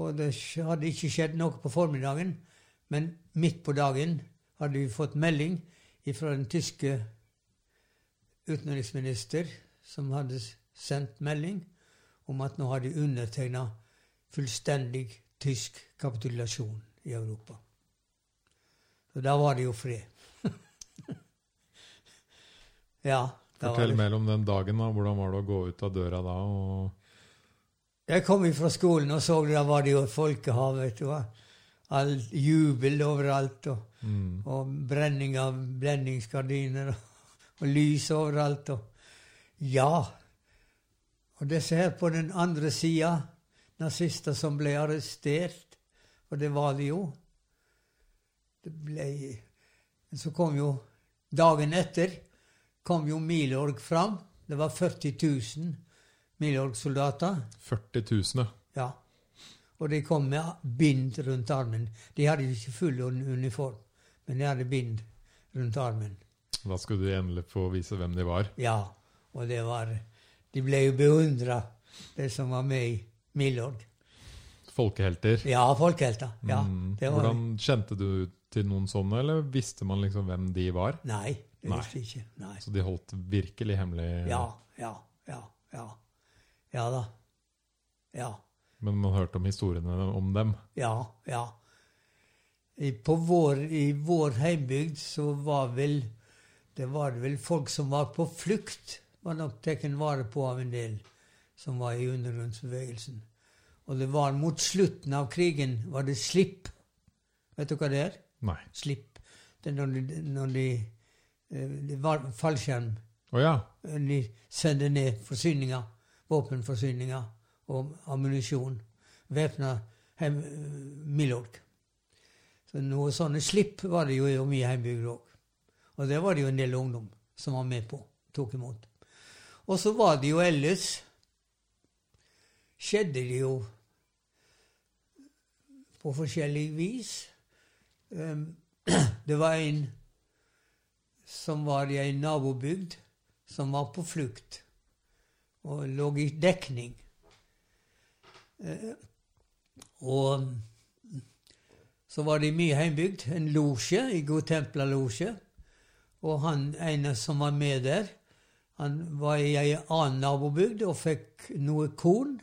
Og det hadde ikke skjedd noe på formiddagen. Men midt på dagen hadde vi fått melding fra den tyske utenriksminister, som hadde sendt melding om at nå hadde de undertegna fullstendig tysk kapitulasjon i Europa. Så da var det jo fred. ja. da Fortell mer om den dagen. da. Hvordan var det å gå ut av døra da? Jeg kom fra skolen og så det, da var det jo folkehav. vet du hva. All jubel overalt, og, Mm. og brenning av blendingsgardiner, og, og lys overalt. Og ja. Og disse her på den andre sida, nazister som ble arrestert, og det var de jo Det ble Så kom jo Dagen etter kom jo Milorg fram. Det var 40 000 Milorg-soldater. 40 000, Ja. Og de kom med bind rundt armen. De hadde jo ikke full uniform, men de hadde bind rundt armen. Da skulle du endelig få vise hvem de var. Ja, og det var De ble jo beundra, de som var med i Milorg. Folkehelter. Ja, folkehelter. Ja, Mm. det Hvordan Kjente du til noen sånne, eller visste man liksom hvem de var? Nei, det Nei. visste ikke. Nei. Så de holdt virkelig hemmelig? Ja, ja, ja, ja. Ja da. Ja. Men man hørte om historiene om dem? Ja, ja. I, på vår, I vår heimbygd så var vel Det var vel folk som var på flukt, var nok tatt vare på av en del som var i undergrunnsbevegelsen. Og det var mot slutten av krigen var det slipp. Vet du hva det er? Nei. Slipp. Det er når de, når de, eh, det var fallskjerm. Oh, ja. De sender ned forsyninger, våpenforsyninger og ammunisjon. Væpna Milorg. Så noe sånne slipp var det jo i mye heimbygd òg. Og det var det jo en del ungdom som var med på, tok imot. Og så var det jo ellers Skjedde det jo på forskjellig vis. Um, det var en som var i ei nabobygd, som var på flukt og lå i dekning. Eh, og så var det i min heimbygd en losje, i Godtempla losje. Og han ene som var med der, han var i ei annen nabobygd og fikk noe korn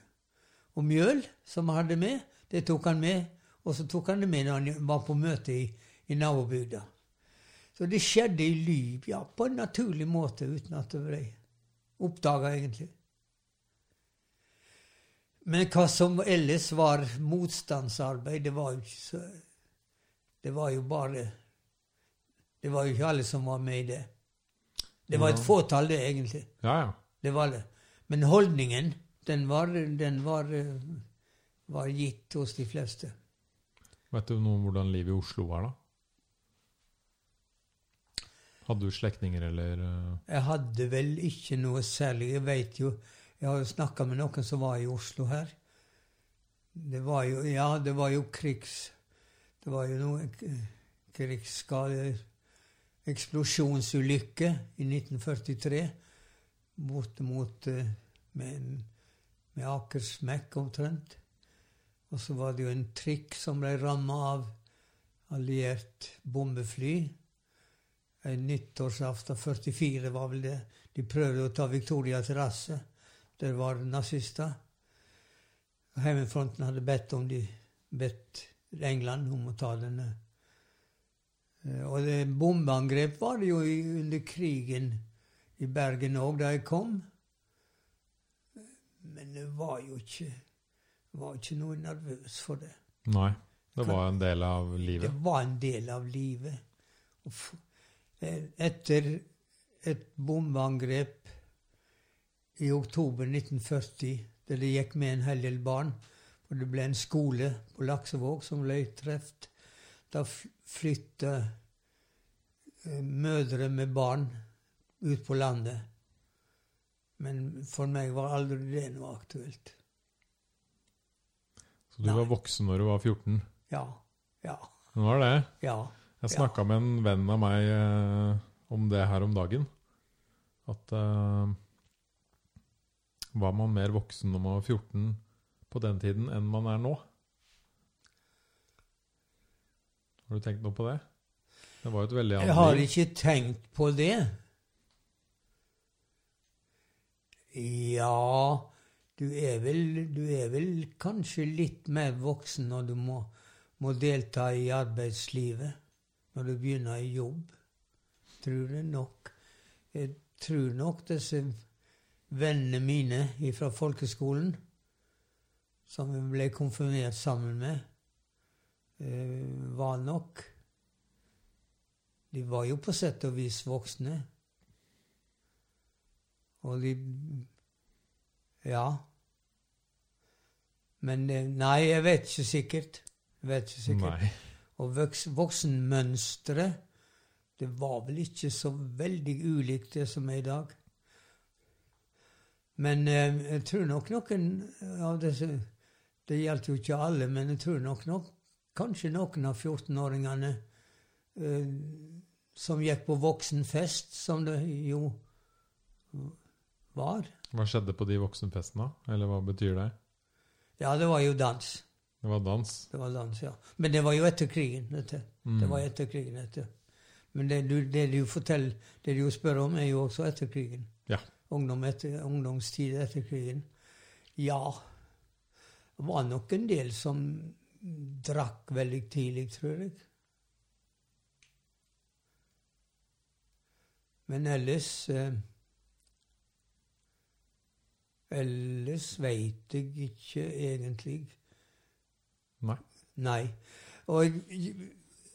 og mjøl som han hadde med. Det tok han med, og så tok han det med når han var på møte i, i nabobygda. Så det skjedde i Libya, på en naturlig måte, uten at det ble oppdaga, egentlig. Men hva som ellers var motstandsarbeid, det var jo ikke så Det var jo bare Det var jo ikke alle som var med i det. Det var et fåtall, det, egentlig. Ja, ja. Det var det. Men holdningen Den var, den var, var gitt hos de fleste. Vet du noe om hvordan livet i Oslo var, da? Hadde du slektninger, eller eh, Jeg hadde vel ikke noe særlig. Jeg vet jo Jeg har jo snakka med noen som var i Oslo her. Det var jo Ja, det var jo krigs... Det var jo noe krigsskader krigsskade Eksplosjonsulykke i 1943 borte mot eh, med, med Akersmekk omtrent. Og så var det jo en trikk som ble ramma av alliert bombefly. En nyttårsaften 44 var vel det. De prøvde å ta Victoria terrasse. Der var nazister. Heimefronten hadde bedt om de bedt England om å ta denne. Eh, Og det bombeangrep var det jo under krigen i Bergen òg, da jeg kom. Men det var jo ikke var ikke noe nervøs for det. Nei. Det var en del av livet? Det var en del av livet. Eh, Etter et bombeangrep i oktober 1940, der det gikk med en hel del barn, og det ble en skole på Laksevåg som ble truffet, da flytta eh, mødre med barn ut på landet. Men for meg var aldri det noe aktuelt. Så du Nei. var voksen når du var 14. Ja. Ja. Det var det. Ja. Jeg Ja. med en venn av meg eh, om det her om dagen. At eh, Var man mer voksen når man var 14 på den tiden enn man er nå? Har du tenkt noe på det? Det var jo et veldig Jeg har ikke tenkt på det. Ja du er, vel, du er vel kanskje litt mer voksen når du må, må delta i arbeidslivet. Når du begynner i jobb. Tror det nok. Jeg tror nok disse vennene mine fra folkeskolen, som jeg ble konfirmert sammen med, var nok De var jo på sett og vis voksne. Og de Ja. Men eh, Nei, jeg vet ikke sikkert. Jeg vet ikke sikkert. Nei. Og voks, voksenmønsteret, det var vel ikke så veldig ulikt det som er i dag. Men eh, jeg tror nok noen av disse Det gjaldt jo ikke alle, men jeg tror nok, nok kanskje noen av 14-åringene eh, som gikk på voksenfest, som det jo var. Hva skjedde på de voksenfestene? Eller hva betyr det? Ja, det var jo dans. Det var dans. Det var dans, ja. Men det var jo etter krigen. dette. Mm. Det var etter krigen. Etter. Men det du, det du forteller, det du spør om, er jo også etter krigen. Ja. Ungdom etter, ungdomstid etter krigen. Ja, det var nok en del som drakk veldig tidlig, tror jeg. Men ellers eh, Ellers veit jeg ikke egentlig. Nei. Nei. Og jeg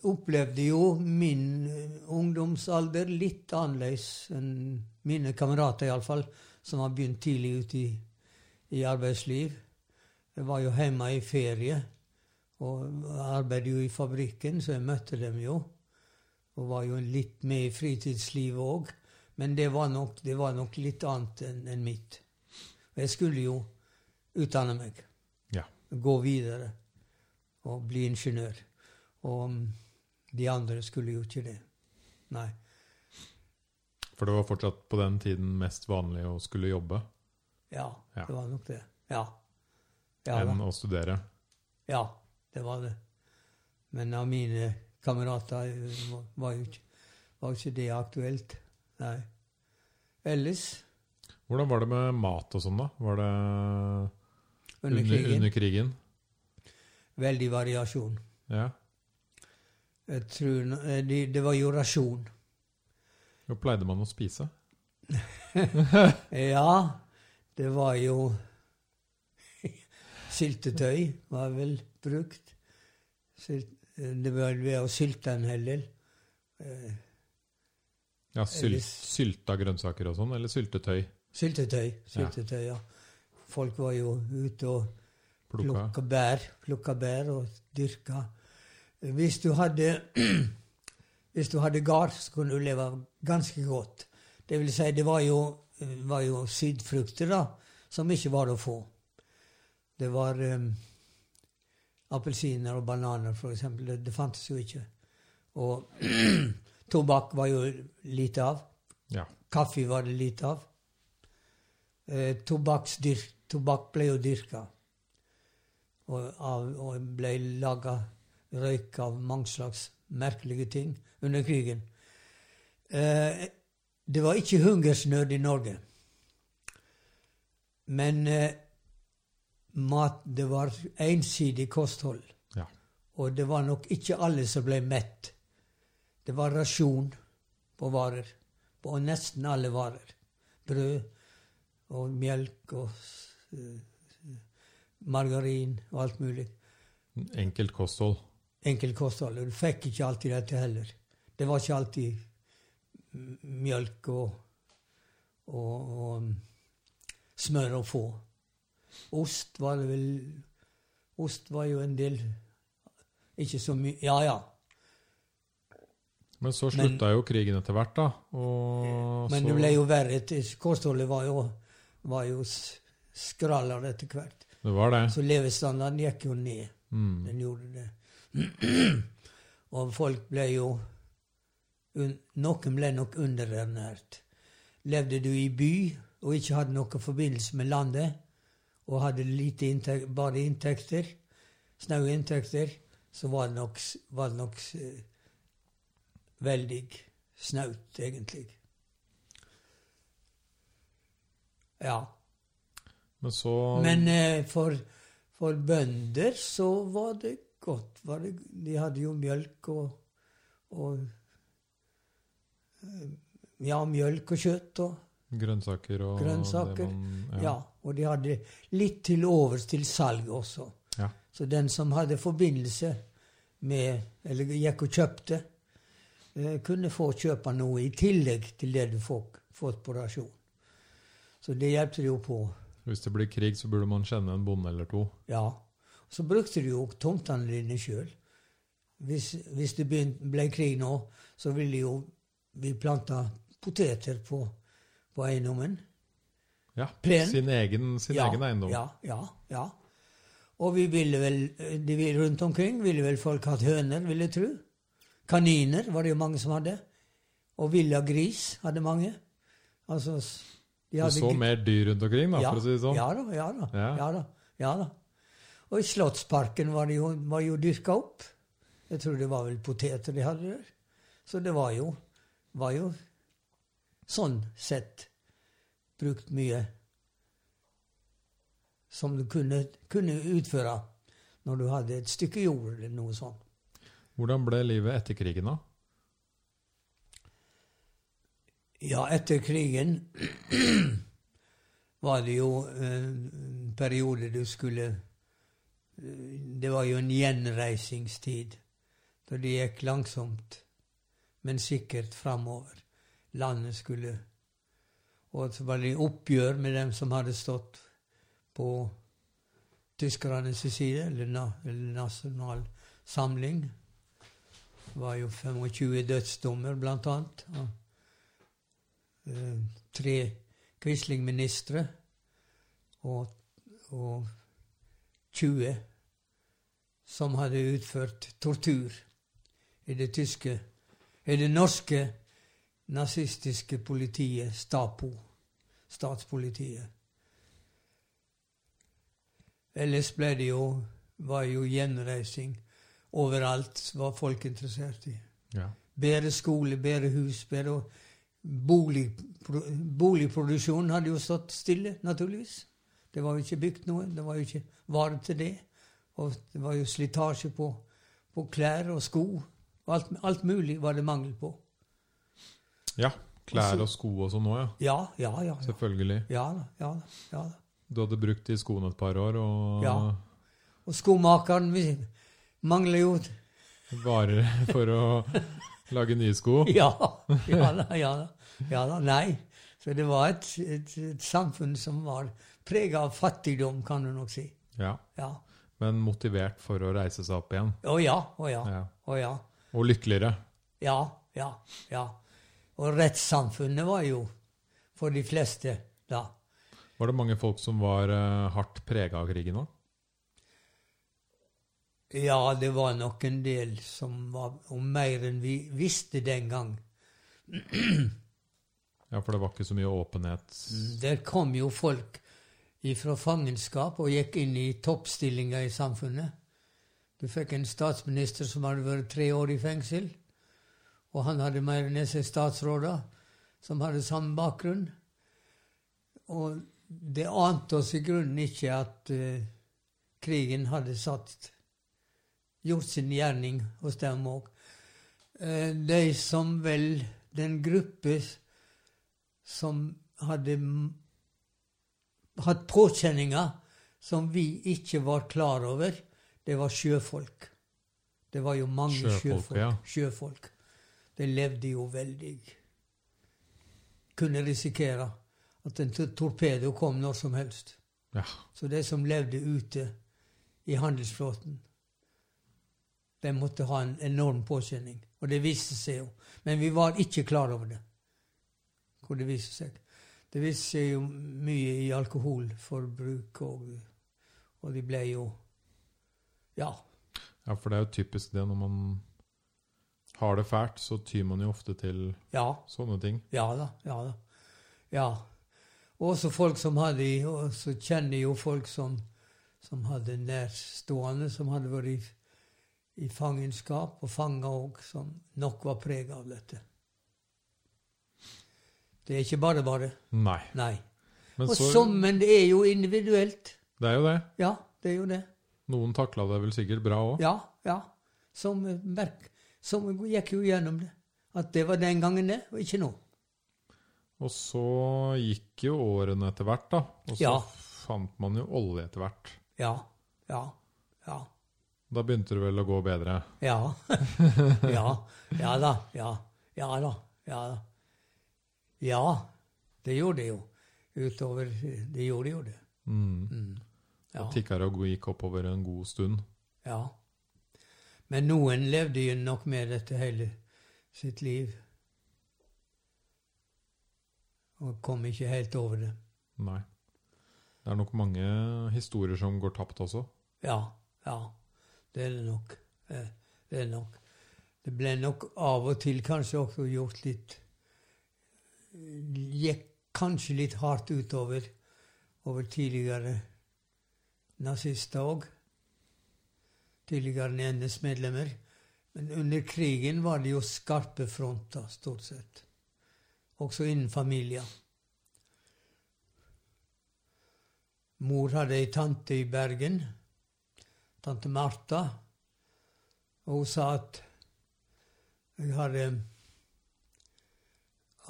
opplevde jo min eh, ungdomsalder litt annerledes enn mine kamerater, iallfall, som har begynt tidlig ute i, i arbeidsliv. Jeg var jo hjemme i ferie og arbeidet jo i fabrikken, så jeg møtte dem jo. Og var jo litt med i fritidslivet òg. Men det var, nok, det var nok litt annet enn en mitt. Og jeg skulle jo utdanne meg Ja. gå videre og bli ingeniør. Og mm, de andre skulle jo ikke det. Nei. For det var fortsatt på den tiden mest vanlig å skulle jobbe Ja, Ja. det var nok det. Ja. Ja, enn å studere. ja, det var det. Men av mine kamerater eh, var- var jo ikke, var ikke det aktuelt. Nei. Ellers, Hvordan var det med mat og sånn, da? Var det under krigen, under krigen? veldig variasjon. Ja. Jeg tror, eh, det, det var jo rasjon. Hva pleide man å spise? Ja, det var jo Syltetøy var vel brukt. Sylt, det var ved å sylte en hel del. Eh, Ja, syl Sylta grønnsaker og sånn, eller syltetøy? Syltetøy. Syltetøy, ja. folk var jo ute og Plukka. plukka bær, plukka bær og dyrka. Hvis du hadde hvis du hadde gard, så kunne du leve ganske godt. Det vil si, det var jo, var jo sydfrukter da, som ikke var å få. Det var um, appelsiner og bananer, for eksempel. Det, det fantes jo ikke. Og tobakk var jo lite av. Ja. Kaffe var det lite av. Eh, tobakk ble jo dyrka. Og, av, og ble laga røyk av mange slags merkelige ting under krigen. Eh, det var ikke hungersnød i Norge. Men eh, mat, det var ensidig kosthold. Ja. Og det var nok ikke alle som ble mett. Det var rasjon på varer. På nesten alle varer. Brød og melk og eh, margarin og alt mulig. Enkelt kosthold. Enkelt kosthold. Og du fikk ikke alltid dette heller. Det var ikke alltid melk mjølk og, og, og smør å få. Ost var det vel Ost var jo en del Ikke så mye Ja, ja. Men så Men- slutta jo krigen etter hvert, da. Og Men så, det ble jo verre. Kostholdet var jo, var jo skrallere etter hvert. Det var det. Så levestandarden gikk jo ned. Mm. Den gjorde det. og folk ble jo Noen ble nok underernært. Levde du i by og ikke hadde noen forbindelse med landet, og hadde lite inntekt, bare inntekter, snaue inntekter, så var det nok, var det nok eh, veldig snaut, egentlig. Ja. Men så Men eh, for, for bønder så var det godt. Var det, de hadde jo mjølk og, og eh, Ja, mjølk og kjøtt og grønnsaker og Grønnsaker, man, ja. Og de hadde litt til overs til salg også. Ja. Så den som hadde forbindelse med Eller gikk og kjøpte, eh, kunne få kjøpe noe i tillegg til det du fikk fått på rasjon. Så det hjelpte jo på. Hvis det blir krig, så burde man kjenne en bonde eller to. Ja. Så brukte du jo tomtene dine sjøl. Hvis, hvis det begynte, ble krig nå, så ville jo vi planta poteter på, på eiendommen. Ja, Plen. Sin egen, sin ja, egen eiendom. Ja, ja, ja. Og vi ville vel, de vil rundt omkring ville vel folk hatt høner, vil jeg tro. Kaniner var det jo mange som hadde. Og villagris hadde mange. Altså, de hadde Du så mer dyr rundt omkring, da, ja, for å si det sånn. Ja da, ja da. Ja. Ja. da, ja da. Og i Slottsparken var det jo, var jo dyrka opp. Jeg tror det var vel poteter de hadde der. Så det var jo, var jo sånn sett brukt mye som du kunne, kunne utføre når du hadde et stykke jord eller noe sånt. Hvordan ble livet etter krigen, da? Ja, etter krigen var det jo eh, en periode du skulle eh, Det var jo en gjenreisingstid. Så det gikk langsomt, men sikkert framover. Landet skulle Og så var det oppgjør med dem som hadde stått på tyskernes side, eller, na, eller Nasjonal Samling. Det var jo 25 dødsdommer, blant annet. Og, eh, tre Quisling-ministre og, og 20 som hadde utført tortur i det tyske I det norske nazistiske politiet, Stapo, statspolitiet. Ellers ble det jo var jo gjenreising overalt var folk interessert i. Ja. Bedre skole, bedre hus, bedre bolig, Boligproduksjonen hadde jo stått stille, naturligvis. Det var jo ikke bygd noe. Det var jo ikke vare til det. Og det var jo slitasje på, på klær og sko. Alt, alt mulig var det mangel på. Ja. Klær og sko og sånn òg, ja. Ja, ja, ja. Ja, Selvfølgelig. ja. Ja, ja. Du hadde brukt de skoene et par år, og Ja. Og skomakeren min mangler jo varer for å lage nye sko. Ja, ja da, ja da. Ja da. Nei, Så det var et, et, et samfunn som var prega av fattigdom, kan du nok si. Ja. Ja. Men motivert for å reise seg opp igjen. Å ja, å ja, Ja. å ja. Og lykkeligere. Ja, ja, ja. Og rettssamfunnet var jo for de fleste da. Var det mange folk som var uh, hardt prega av krigen òg? Ja, det var nok en del som var om mer enn vi visste den gang. Ja, for det var ikke så mye åpenhet. Der kom jo folk fra fangenskap og gikk inn i toppstillinger i samfunnet. Du fikk en statsminister som hadde vært tre år i fengsel, og han hadde mer enn seg statsråder som hadde samme bakgrunn. Og det ante oss i grunnen ikke at uh, krigen hadde satt gjort sin gjerning hos dem òg. de som vel Den gruppe som hadde hatt påkjenninger som vi ikke var klar over, det var sjøfolk. Det var jo mange Sjøfolk, sjøfolk. ja. sjøfolk. De levde jo veldig Kunne risikere at en torpedo kom når som helst. Ja. Så de som levde ute i handelsflåten, de måtte ha en enorm påkjenning. Og det viste seg jo. Men vi var ikke klar over det. Hvor det viste seg. Det viste seg jo mye i alkoholforbruk, og, og de ble jo Ja. ja, for det er jo typisk det når man har det fælt, så tyr man jo ofte til Ja. sånne ting. Ja da. Ja da. Ja. Også folk som hadde Og så kjenner jo folk som, som hadde nærstående, som hadde vært i, i fangenskap, og fanger òg, som nok var prega av dette. Det er ikke bare bare. Nei. Nei. Men Og så så, men det er jo individuelt. Det er jo det. Ja, det er jo det. Noen takla det vel sikkert bra òg. Ja, ja. Som, merk, som gikk jo gjennom det. At det var den gangen, det, og ikke nå. Og så gikk jo årene etter hvert, da. Og så Ja. fant man jo olje etter hvert. Ja, ja, ja. Da begynte det vel å gå bedre. Ja. ja. Ja da. Ja. Ja da. Ja da. Ja, det gjorde det jo. Utover Det gjorde jo det. Mm. Mm. Ja. Tikka og gikk oppover en god stund. ja. Men noen levde jo nok med dette hele sitt liv. Og kom ikke helt over det. Nei. Det er nok mange historier som går tapt også. Ja, ja. Det er det nok. Det er nok. Det ble nok av og til kanskje også gjort litt Gikk kanskje litt hardt utover over tidligere nazister òg. Tidligere NS-medlemmer. Men under krigen var det jo skarpe fronter, stort sett. Også innen familier. Mor hadde ei tante i Bergen, tante Martha, og hun sa at jeg hadde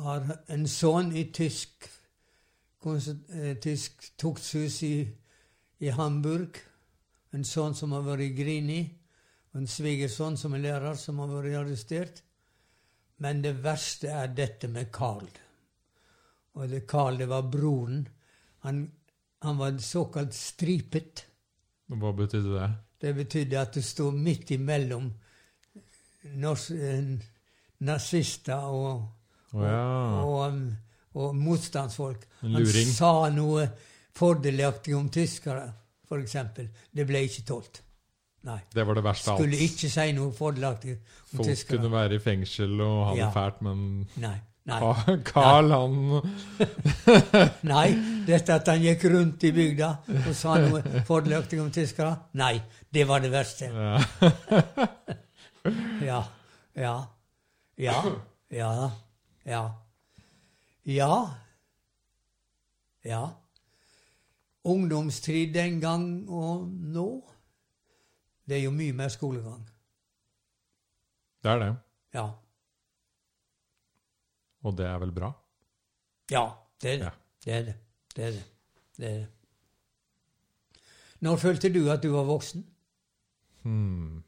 har en sønn i tysk, eh, tysk tukthus i, i Hamburg. En sønn som har vært i Grini, og en svigersønn som er lærer, som har vært arrestert. Men det verste er dette med Carl. Og det Carl, det var broren. Han, han var såkalt stripet. Hva betydde det? Det betydde at du sto midt imellom nazister og, Å ja. og, og, og motstandsfolk. Han sa noe fordelaktig om tyskere, f.eks. Det ble ikke tålt. Nei. Det var det verste av Skulle ikke si noe fordelaktig om Folk tyskere. kunne være i fengsel og ha det Ja. fælt, men Nei. Nei. Karl, Nei. han Nei. Dette at han gikk rundt i bygda og sa noe fordelaktig om tyskere, nei. Det var det verste. ja. Ja. Ja. Ja. Ja. Ja. Ja. Ja. Ungdomstid den gang og nå, det er jo mye mer skolegang. Det er det. Ja. Og det er vel bra? Ja, det er det. Ja. Det er det. Det er det. det er det. Når følte du at du var voksen? Hmm.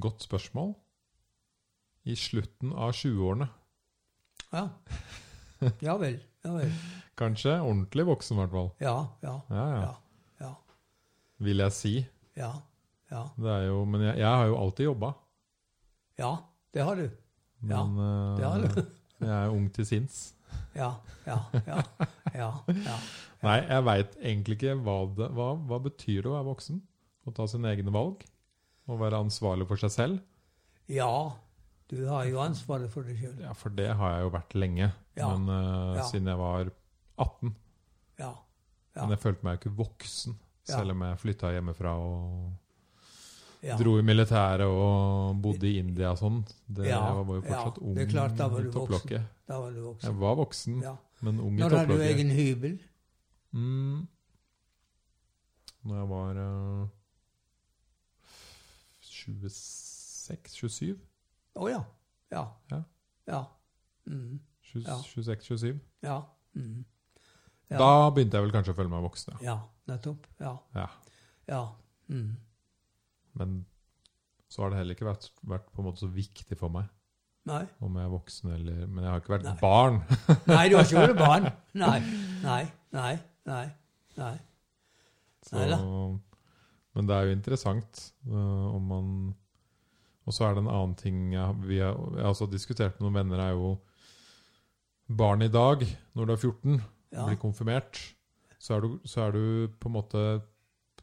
Godt spørsmål. I slutten av 20-årene. ja. Ja vel. Ja vel. Kanskje ordentlig voksen, i hvert fall. Ja, ja, Ja, ja. ja. Ja. Vil jeg si. Ja. Ja. Det jo, men jeg, jeg har jo alltid jobba. ja det har du. Ja, Men eh, det har du. jeg er ung til sinns. Ja, ja, ja. ja, ja. Nei, jeg veit egentlig ikke hva det hva, hva betyr det å være voksen? Å ta sine egne valg? Å være ansvarlig for seg selv? ja du har jo ansvaret for deg sjøl. Ja, for det har jeg jo vært lenge. Ja. Men uh, Ja. siden jeg var 18. Ja. Ja. Men jeg følte meg jo ikke voksen. Selv om jeg flytta hjemmefra og Ja. dro i militæret og bodde i India og sånn. Det, Jeg var jo fortsatt ja, ung det er klart, da var du voksen. topplokket. Da var du Jeg var voksen, men ung i topplokket. Når hadde du egen hybel? Mm. Når jeg var uh, 26-27? Å ja. Ja. Ja. Ja. Mm. Ja. 26-27? Ja. Mm. Ja. Da begynte jeg vel kanskje å føle meg voksen, ja. ja. Nettopp. Ja. ja. Ja. Mm. Men så har det heller ikke vært, vært på en måte så viktig for meg Nei. om jeg er voksen eller Men jeg har ikke vært Nei. barn. Nei, du har ikke vært barn. Nei. Nei. Nei. Nei. Nei. Så, Neida. men det er jo interessant uh, om man Og så er det en annen ting jeg, vi har, jeg har også diskutert med noen venner, er jo barn i dag, når du er 14, Ja. blir konfirmert, så er, du, så er du på en måte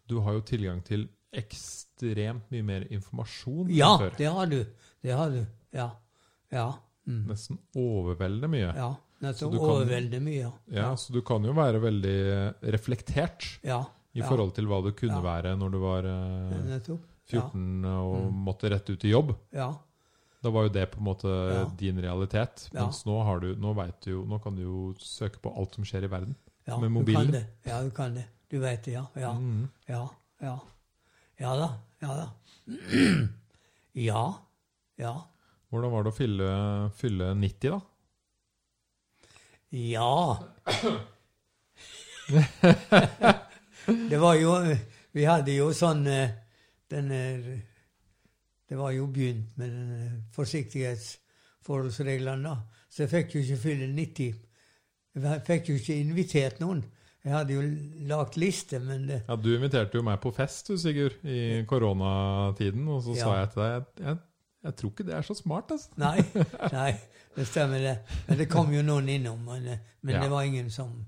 Du har jo tilgang til ekstremt mye mer informasjon Ja, enn før. det har du. Det har du. Ja. Ja. Mm. Nesten overveldende mye. Ja. nesten Overveldende mye. Ja. Ja, Så du kan jo være veldig reflektert Ja. i Ja. forhold til hva du kunne Ja. være når du var eh, Nettopp. 14 og Mm. måtte rette ut i jobb. Ja. Da var jo det på en måte Ja. din realitet. Ja. Nå, har du, nå, du jo, nå kan du jo søke på alt som skjer i verden. ja. Med Du mobilen. kan det. Ja, du kan det. Du vet det, ja. Ja. Mm. Ja. Ja. Ja da. Ja da. Ja. Ja. Hvordan var det å fylle, fylle 90, da? Ja. det var jo Vi hadde jo sånn eh, den eh, Det var jo begynt med eh, forsiktighetsforholdsreglene, da. Så jeg fikk jo ikke fylle 90. Jeg fikk jo ikke invitert noen. Jeg hadde jo lagt liste, men det Ja, Du inviterte jo meg på fest, du, Sigurd, i koronatiden. Og så sa jeg til deg jeg, jeg tror ikke det er så smart. altså. Nei, nei, det stemmer det. Men det kom jo noen innom. Men, eh, men Ja. det var ingen som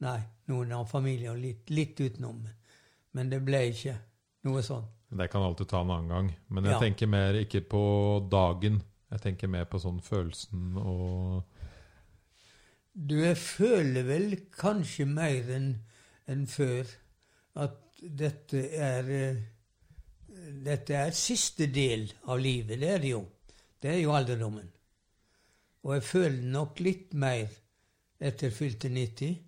Nei, noen av familien litt, litt utenom. Men det ble ikke noe sånn. Det kan alltid ta en annen gang. Men jeg Ja. tenker mer ikke på dagen. Jeg tenker mer på sånn følelsen og Du, jeg føler vel kanskje mer enn en før at dette er eh, Dette er siste del av livet. Det er det jo. Det er jo alderdommen. Og jeg føler nok litt mer etter fylte 90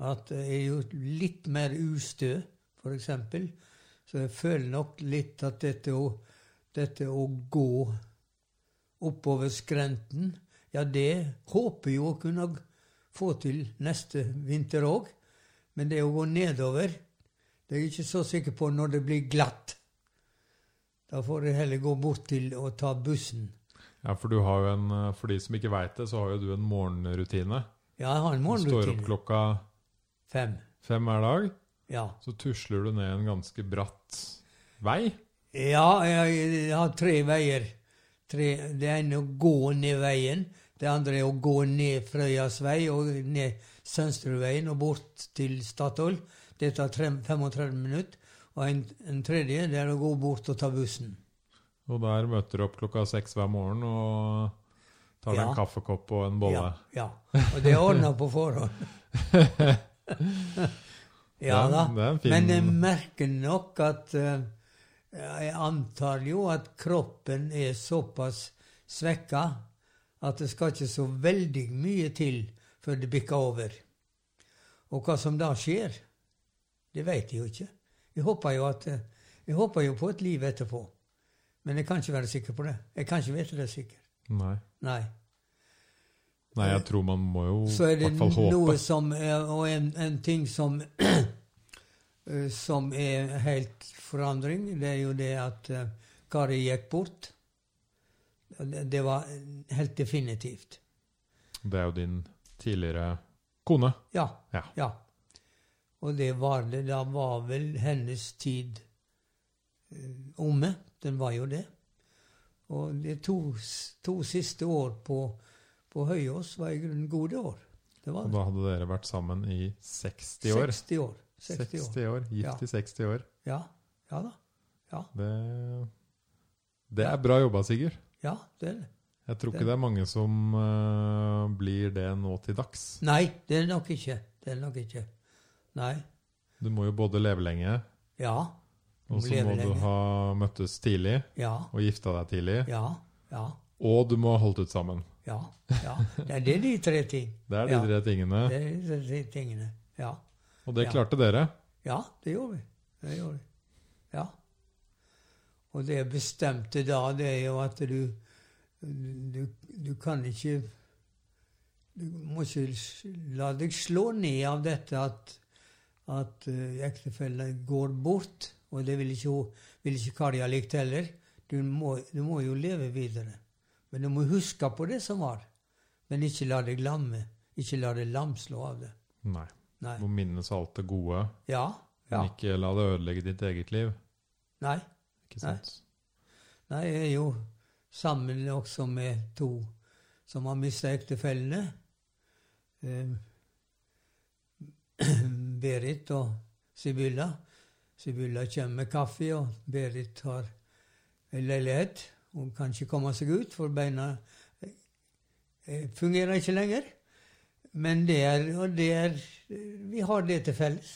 at jeg er jo litt mer ustø, for eksempel. Så jeg føler nok litt at dette å, dette å gå oppover skrenten, ja, det håper jeg å kunne få til neste vinter òg. Men det å gå nedover, det er jeg ikke så sikker på når det blir glatt. Da får jeg heller gå bort til å ta bussen. Ja, for du har jo en For de som ikke veit det, så har jo du en morgenrutine. Ja, jeg har en morgenrutine. Du står opp klokka Fem. fem hver dag. Ja. Så tusler du ned en ganske bratt vei. Ja, jeg, har tre veier. Tre, det ene er å gå ned veien. Det andre er å gå ned Frøyas vei og ned Sønsterudveien og bort til Statoil. Det tar 35 minutter. Og en, en tredje det er å gå bort og ta bussen. Og der møter du opp klokka seks hver morgen og tar deg Ja. en kaffekopp og en bolle. Ja, ja. Og det er ordna på forhånd. ja da. Men jeg merker nok at uh, Jeg antar jo at kroppen er såpass svekka at det skal ikke så veldig mye til før det bikker over. Og hva som da skjer, det vet jeg jo ikke. Jeg håper jo, at, jeg håper jo på et liv etterpå. Men jeg kan ikke være sikker på det. Jeg kan ikke vite det sikkert. Nei. Nei. Nei, jeg tror man må jo Så er i det hvert fall håpe. noe som er, Og en, en ting som eh, Som er helt forandring, det er jo det at uh, Kari gikk bort. Det, det var helt definitivt. Det er jo din tidligere kone. Ja. Ja. ja. Og det var det. Da var vel hennes tid eh, omme. Den var jo det. Og de to, to siste år på, på Høyås var i grunnen gode år. Det var Og da hadde dere vært sammen i 60 år. 60 år. 60 år. 60 år. Gift Ja. i 60 år. Ja. Ja da. Ja. Det, det er bra jobba, Sigurd. Ja, det er det. Jeg tror ikke det er mange som uh, blir det nå til dags. Nei, det er det nok ikke. Det er det nok ikke. Nei. Du må jo både leve lenge, Ja. og så må må du ha møttes tidlig Ja. og gifta deg tidlig, Ja. Ja. og du må ha holdt ut sammen. Ja. ja. Det er det de tre ting. Det er de tre tingene. Det er de tre tingene. Ja. Og det klarte dere. Ja, det gjorde vi. Det gjorde vi. Ja. Og det jeg bestemte da, det er jo at du Du, du kan ikke Du må ikke la deg slå ned av dette at, at uh, ektefellen går bort. Og det vil ikke, vil ikke Karja likt heller. Du må, du må jo leve videre. Men du må huske på det som var. Men ikke la deg lamme. Ikke la deg lamslå av det. Nei. Nei. Du må minnes alt det gode, Ja. Ja. men ikke la det ødelegge ditt eget liv. Nei. Ikke Nei. sant? Nei, jeg er jo sammen også med to som har mista ektefellene. Eh, Berit og Sibylla. Sibylla kommer med kaffe, og Berit har en leilighet. Hun kan ikke komme seg ut, for beina eh, fungerer ikke lenger. Men det er, og det er Vi har det til felles.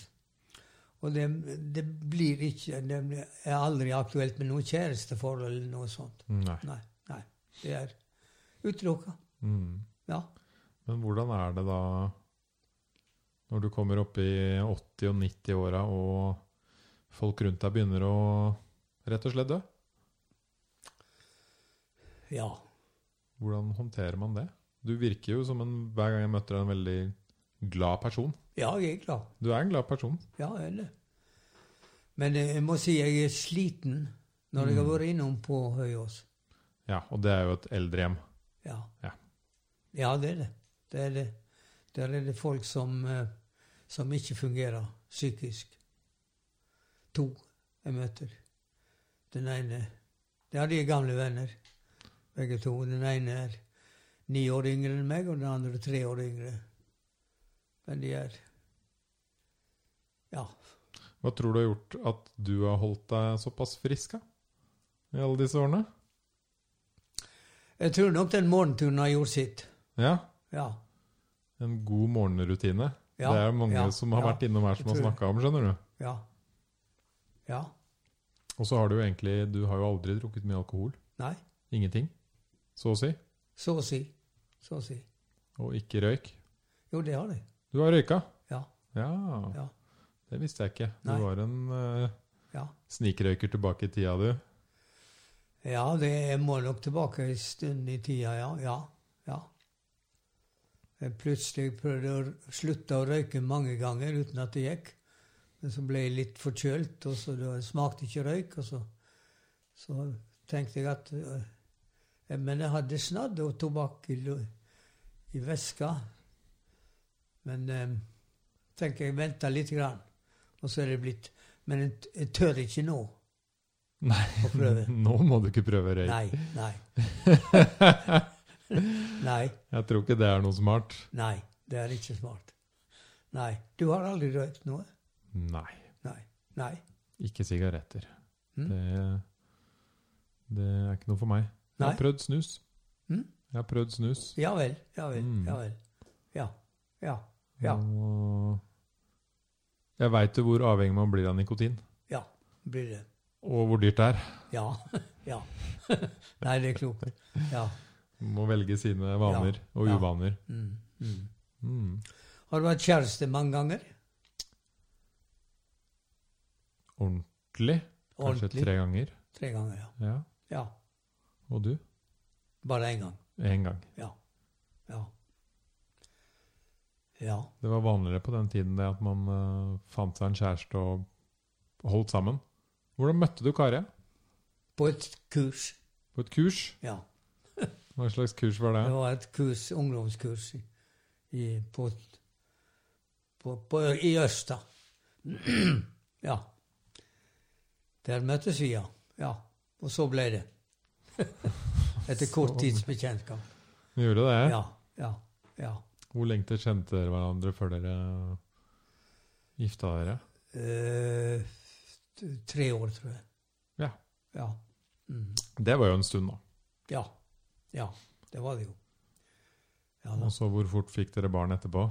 Og det, det blir ikke Det er aldri aktuelt med noe kjæresteforhold eller noe sånt. Nei. Nei. nei. Det er utelukka. Mm. Ja. Men hvordan er det da når du kommer opp i 80- og 90-åra og folk rundt deg begynner å rett og slett dø? Ja. Hvordan håndterer man det? Du virker jo som en, hver gang jeg møter deg, en veldig glad person. Ja, jeg er glad. Du er en glad person. Ja, jeg er det. Men eh, jeg må si jeg er sliten når jeg har Mm. vært innom på Høyås. Ja, og det er jo et eldrehjem. Ja. Ja. ja, det er det. det, er det. Der er det folk som, eh, som ikke fungerer psykisk. To jeg møter. Den ene Det er de gamle venner, begge to. Den ene er ni år yngre enn meg, og den andre tre år yngre. Men de er Ja. Hva tror du har gjort at du har holdt deg såpass frisk da? i alle disse årene? Jeg tror nok den morgenturen har gjort sitt. Ja, Ja. en god morgenrutine. Ja, det er mange ja, som har vært innom her som har snakka om, skjønner du. Ja. Ja. Og så har du jo egentlig Du har jo aldri drukket mye alkohol. Nei. Ingenting. Så å si. Så å si. Så å si. Og ikke røyk. Jo, det har jeg. Du har røyka? Ja. Ja. Ja. Det visste jeg ikke. Du Nei. var en uh, Ja. snikrøyker tilbake i tida, du. Ja, det må nok tilbake en stund i tida, ja. Ja. ja. Jeg plutselig prøvde å slutte å røyke mange ganger uten at det gikk. Men så ble jeg litt forkjølt, og så det smakte ikke røyk. Og så, så tenkte jeg at øh, Men jeg hadde snadd og tobakk i, i veska. Men eh, tenker jeg venter litt, grann, og så er det blitt Men jeg, jeg tør ikke nå Nei, å prøve. nå må du ikke prøve røyk. Nei, nei. nei, Jeg tror ikke det er noe smart. nei. Det er ikke smart. Nei. Du har aldri røykt noe? Nei. Nei. Nei. Ikke sigaretter. Mm. Det, det er ikke noe for meg. Jeg har prøvd snus. Mm. Jeg har prøvd snus. Ja vel. Ja vel. Mm. Ja vel. Ja. Ja. Ja. Og jeg veit jo hvor avhengig man blir av nikotin. Ja. Blir det. Og hvor dyrt det er. Ja. Ja. Nei, det er klokt. Ja. Man må velge sine vaner og Ja. uvaner. Mm. Mm. Mm. Har du vært kjæreste mange ganger? Ordentlig. Kanskje Ordentlig? tre ganger. Tre ganger, ja. Ja. Og du? Bare én gang. Én gang. Ja. Ja. Ja. Det var vanligere på den tiden det at man uh, fant seg en kjæreste og holdt sammen. Hvordan møtte du Kari? På et kurs. På et kurs? Ja. Hva slags kurs var det? Det var et kurs, ungdomskurs i, i, på, på, på, i Østa. ja. Der møttes vi, ja. ja. Og så ble det. Etter kort tids bekjentskap. Gjorde det? Ja, ja, ja. Hvor lenge kjente dere hverandre før dere gifta dere? Eh, tre år, tror jeg. Ja. Ja. Mm. Det var jo en stund, da. ja. Ja, det var det jo. Ja. Og så hvor fort fikk dere barn etterpå?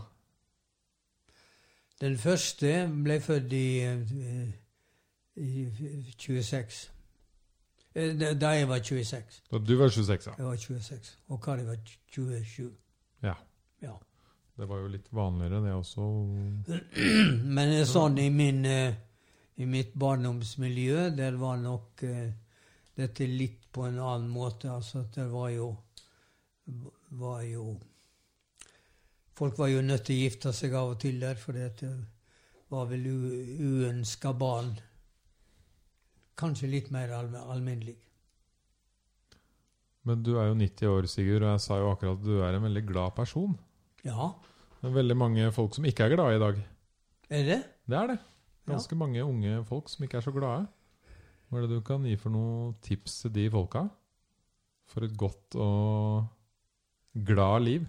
Den første ble født i, eh, i 26. Eh, da- jeg var 26. Da du var 26, ja. Jeg var 26, og Kari var 27. Ja. Ja. Det var jo litt vanligere, det også. Men eh, sånn i, min, eh, i mitt barndomsmiljø, der var nok dette litt på en annen måte. Altså det var jo var jo Folk var jo nødt til å gifte seg av og til der, for det var vel uønska barn. Kanskje litt mer allme- alminnelig. Men du er jo 90 år, Sigurd, og jeg sa jo akkurat at du er en veldig glad person. Ja, Det er veldig mange folk som ikke er glade i dag. er det? Det er det. Ja. Ganske mange unge folk som ikke er så glade. Hva er det du kan gi for noen tips til de folka? For et godt og glad liv?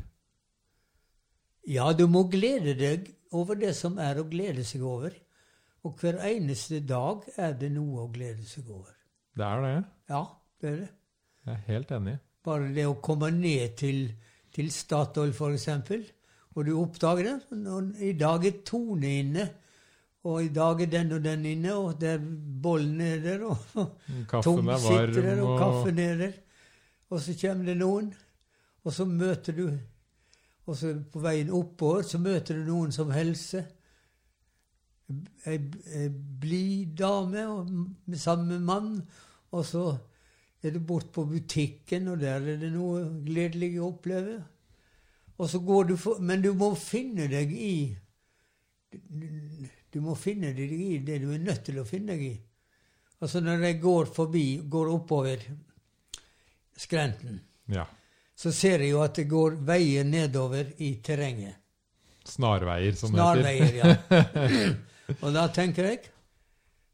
Ja, du må glede deg over det som er å glede seg over. Og hver eneste dag er det noe å glede seg over. Det er det. Ja, det er det. Jeg er helt enig. Bare det å komme ned til, til Statoil, eksempel, og du oppdager det. Når, I dag er Tone inne, og i dag er den og den inne, og det er bollen er der, og Tom er sitter der, og og kaffen er der. Og så kommer det noen, og så møter du Og så på veien oppover så møter du noen som hilser. Ei, blid dame og med mann. Og så er du bort på butikken, og der er det noe gledelig å oppleve. Og så går du for, Men du må finne deg i Du må finne deg i det du er nødt til å finne deg i. Altså når jeg går forbi, går oppover skrenten, ja. så ser jeg jo at det går veier nedover i terrenget. Snarveier, som det heter. Snarveier, ja. Og da tenker jeg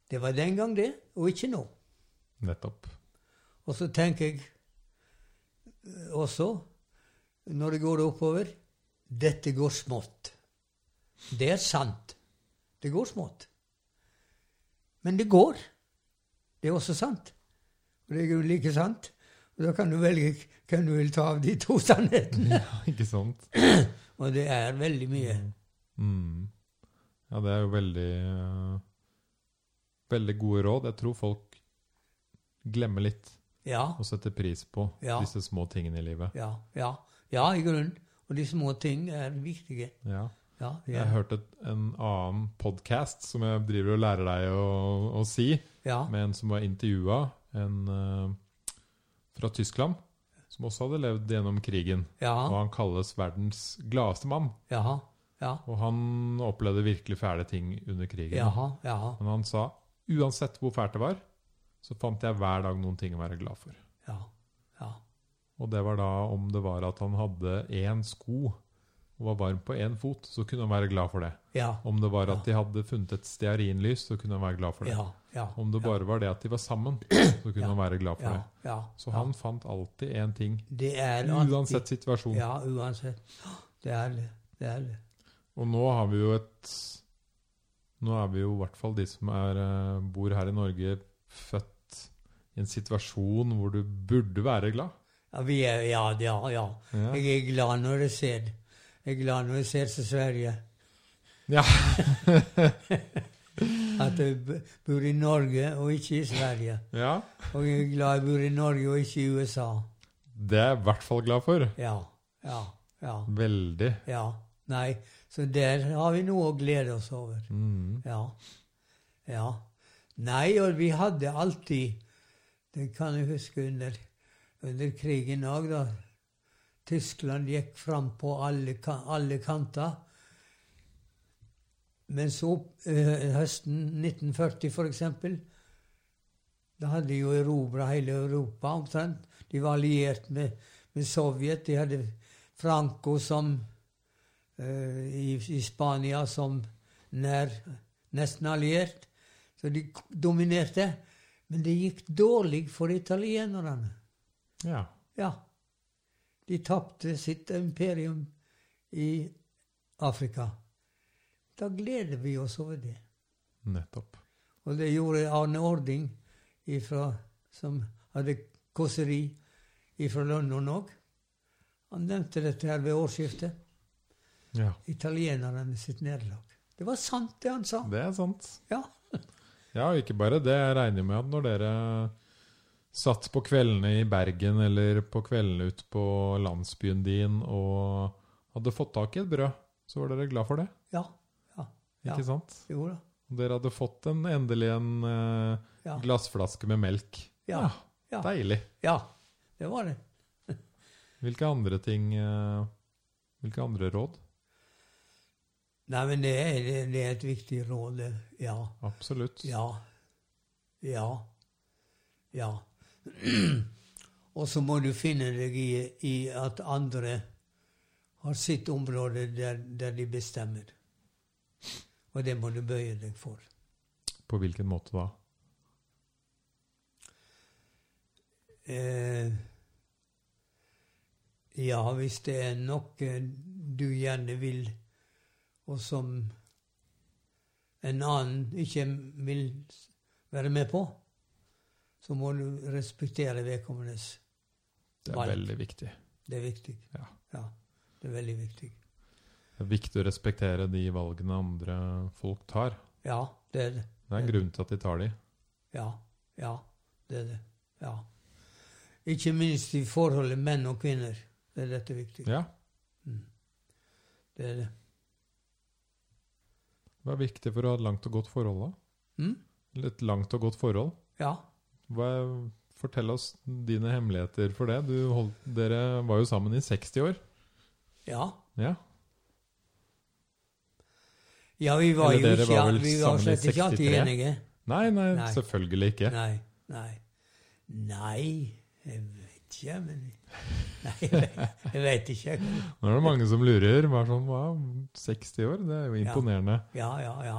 det var den gang, det, og ikke nå. Nettopp. Og så tenker jeg eh, også, når det går oppover dette går smått. Det er sant. Det går smått. Men det går. Det er også sant. Og det er jo like sant. Og da kan du velge hvem du vil ta av de to sannhetene. Ja, ikke sant? Og det er veldig mye. Mm. Ja, det er jo veldig eh, Veldig gode råd. Jeg tror folk glemmer litt Ja, og setter pris på Ja. disse små tingene i livet. ja, ja. Ja, i grunnen. Og de små ting er viktige. Ja. Ja, Jeg ja. har hørt et, en annen podkast som jeg driver og lærer deg å, å si, ja. med en som var intervjua, en uh, fra Tyskland, som også hadde levd gjennom krigen. Og han kalles verdens gladeste mann. Jaha. Ja. Og han opplevde virkelig fæle ting under krigen. Jaha. Jaha. Men han sa uansett hvor fælt det var, så fant jeg hver dag noen ting å være glad for. Ja. Ja. Og det var da om det var at han hadde én sko og var varm på én fot, så kunne han være glad for det. Ja. Om det var at de hadde funnet et stearinlys, så kunne han være glad for det. Ja. Ja. Om det bare var det at de var sammen, så kunne Ja. han være glad for Ja. det. Ja. Så han fant alltid én ting, Det er uansett situasjon. Ja, uansett. Det er det. Det er det. Og nå har vi jo et Nå er vi jo i hvert fall de som er, eh, bor her i Norge, født i en situasjon hvor du burde være glad. Ja, vi er, ja, ja, ja. Ja. Jeg er glad når jeg ser. Jeg er glad når jeg ser til Sverige. Ja. At jeg bor i Norge og ikke i Sverige. ja. Og jeg er glad jeg bor i Norge og ikke i USA. Det er jeg i hvert fall glad for. Ja. Ja. Ja. Veldig. ja. Nei, så der har vi noe å glede oss over. Mm. Ja. Ja. Nei, og vi hadde alltid Det kan jeg huske under, under krigen òg, da. Tyskland gikk fram på alle, alle kanter. Men så øh, høsten 1940, for eksempel, da hadde de jo erobra hele Europa omtrent. De var alliert med, med Sovjet. De hadde Franco som i, i Spania som nær, nesten alliert. Så de dominerte. Men det gikk dårlig for italienerne. Ja. Ja. De tapte sitt imperium i Afrika. Da gleder vi oss over det. Nettopp. Og det gjorde Arne Ording, ifra, som hadde kåseri fra London òg. Han nevnte dette her ved årsskiftet. Ja. Italienerne sitt nederlag. Det var sant, det han sa. Det er sant. Ja. Ja, og ikke bare det. Jeg regner med at når dere satt på kveldene i Bergen eller på kveldene ute på landsbyen din og hadde fått tak i et brød, så var dere glad for det? Ja. Ja. Ja. Ikke sant? Jo da. Dere hadde fått en, endelig en eh, Ja. glassflaske med melk. Ja. Ja. Deilig. ja. Det var det. Hvilke andre ting eh, Hvilke andre råd? Nei, men det er, det, er et viktig råd. Ja. Absolutt. Ja. Ja. Ja. Og så må du finne deg i, i at andre har sitt område der, der de bestemmer. Og det må du bøye deg for. På hvilken måte da? Eh, ja, hvis det er noe du gjerne vil, og som en annen ikke vil være med på, så må du respektere vedkommendes valg. Det er veldig viktig. Det er viktig. Ja. Ja, det er veldig viktig. Det er viktig å respektere de valgene andre folk tar. Ja, det er det. Det er en grunn til at de tar de. Ja, ja, det er det. Ja. Ikke minst i forholdet menn og kvinner. Det er dette viktig. Ja. Mm. Det er det. Hva er viktig for å ha et langt og godt forhold, da? Mm? Et langt og godt forhold? Ja. Hva er, fortell oss dine hemmeligheter for det. Du holdt, dere var jo sammen i 60 år. Ja. Ja. Ja, vi var Eller jo ikke, var vi var slett ikke alltid 63? enige. Nei, nei, Nei. selvfølgelig ikke. Nei, nei. Nei, vet ikke, men Nei, jeg vet, ikke. Nå er det mange som lurer. Bare sånn, wow, 60 år? Det er jo imponerende. Ja, ja, ja.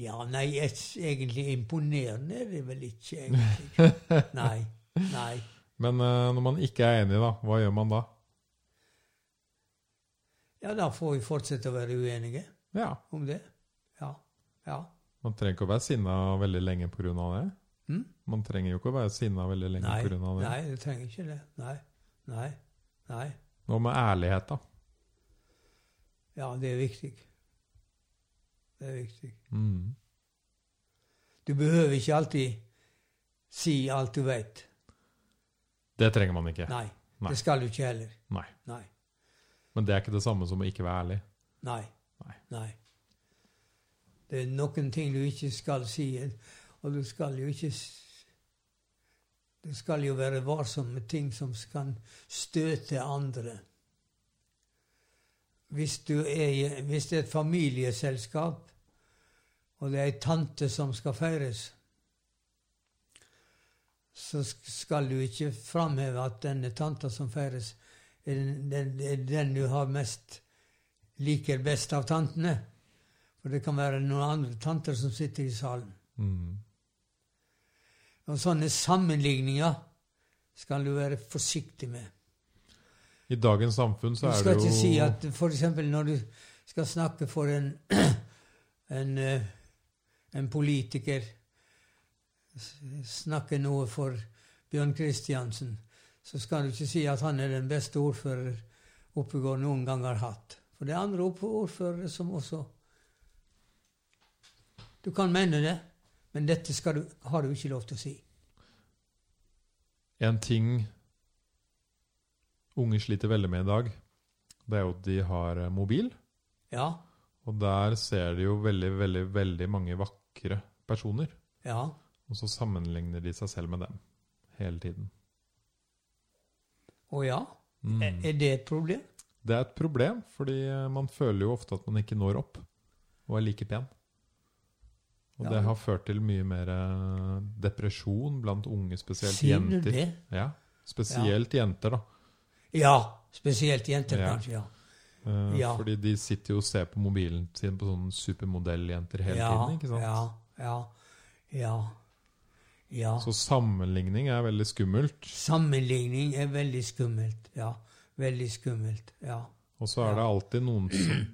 Ja, nei, egentlig imponerende er det vel ikke, egentlig. Nei. Nei. Men eh, når man ikke er enig, da, hva gjør man da? Ja, da får vi fortsette å være uenige Ja, om det. Ja. Ja. Man trenger ikke å være sinna veldig lenge pga. det. Hm? Man trenger jo ikke å være sinna veldig lenge pga. det. nei, du trenger ikke det. Nei. Nei. Nei. Hva med ærlighet, da? Ja, det er viktig. Det er viktig. Mm. Du behøver ikke alltid si alt du vet. Det trenger man ikke. Nei. Nei. Det skal du ikke heller. Nei. Nei. Men det er ikke det samme som å ikke være ærlig. Nei. Nei. Nei. Det er noen ting du ikke skal si, og du skal jo ikke Du skal jo være varsom med ting som kan støte andre. Hvis, du er, hvis det er et familieselskap, og det er ei tante som skal feires, så skal du ikke framheve at denne tanta som feires, er den, den, den du har mest liker best av tantene. For det kan være noen andre tanter som sitter i salen. Mm. Og sånne sammenligninger skal du være forsiktig med. I dagens samfunn så er det jo Du skal ikke si at f.eks. når du skal snakke for en, en, eh, en politiker Snakke noe for Bjørn Kristiansen, så skal du ikke si at han er den beste ordfører Oppegård noen gang har hatt. For det er andre ordførere som også Du kan mene det, men dette du, har du ikke lov til å si. En ting unge sliter veldig med i dag, det er jo at de har eh, mobil. Ja, Og der ser de jo veldig, veldig, veldig mange vakre personer. ja, Og så sammenligner de seg selv med dem hele tiden. Å ja. Mm. Er, er det et problem? Det er et problem, fordi eh, man føler jo ofte at man ikke når opp og er like pen. Og Ja. det har ført til mye mer eh, depresjon blant unge, spesielt Sier du det? Ja, Spesielt jenter, da. Ja. Spesielt jenter, Ja. kanskje. ja. Uh, Ja. Fordi de sitter jo og ser på mobilen sin på sånne supermodelljenter hele ja, tiden. ikke sant? Ja, ja, ja. ja. Så sammenligning er veldig skummelt. Sammenligning er veldig skummelt. Ja. Veldig skummelt. Ja. Og så er det alltid noen som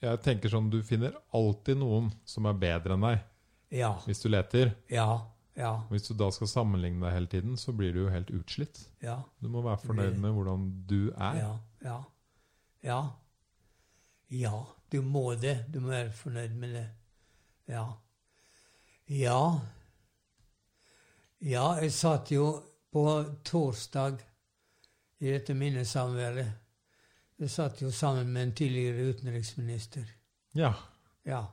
Jeg tenker sånn, Du finner alltid noen som er bedre enn deg, Ja. hvis du leter. Ja. Ja. Hvis du da skal sammenligne deg hele tiden, så blir du jo helt utslitt. Ja. Du må være fornøyd med hvordan du er. Ja. Ja. Ja. Ja. Du må det. Du må være fornøyd med det. Ja. Ja. Ja, jeg satt jo på torsdag i dette minnesamværet. Jeg satt jo sammen med en tidligere utenriksminister. Ja. Ja.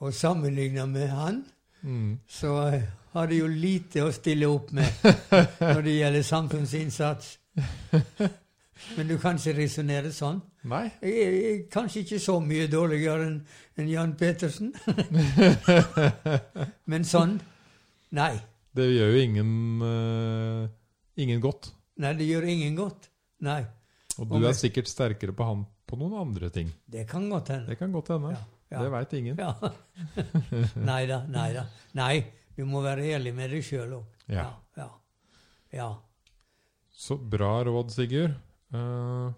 Og sammenligna med han, Mm. så har de jo lite å stille opp med når det gjelder samfunnsinnsats. Men du kan ikke resonnere sånn. Nei. Jeg jeg kanskje ikke så mye dårligere enn en Jan Petersen. Men sånn Nei. Det gjør jo ingen, uh, ingen godt. Nei, det gjør ingen godt. Nei. Og Og du er sikkert sterkere på han på noen andre ting. Det kan godt hende. Det kan godt hende. Ja, ja. Det veit ingen. Ja. nei da, nei da. Nei, du må være ærlig med deg sjøl òg. Ja. ja. Ja. Så bra råd, Sigurd. Uh,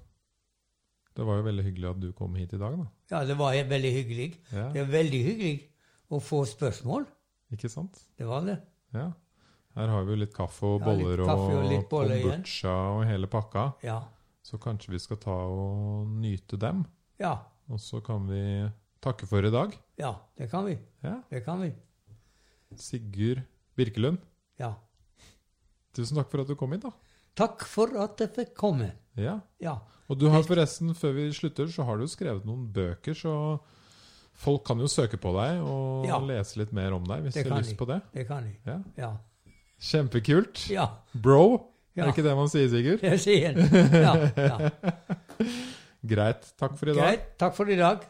det var jo veldig hyggelig at du kom hit i dag, da. ja, det var veldig hyggelig. Ja, Det er veldig hyggelig å få spørsmål. Ikke sant? Det var det. Ja. Her har vi jo litt kaffe og Ja, boller kaffe og og, igjen. kombucha og hele pakka. Ja. Så kanskje vi skal ta og nyte dem. Ja. Og så kan vi takke for i dag. Ja, det kan vi. Ja. Det kan vi. Sigurd Birkelund, Ja. tusen takk for at du kom hit, da. Takk for at jeg fikk komme. Ja. Ja. Og du har forresten, før vi slutter, så har du skrevet noen bøker, så folk kan jo søke på deg og Ja. lese litt mer om deg hvis de har lyst på det. Det kan. Ja. Ja. Kjempekult. Ja. Bro, Ja. er det ikke det man sier, Sigurd? Jeg sier det. Ja. ja. Greit. Takk for i dag. Greit. Takk for i dag.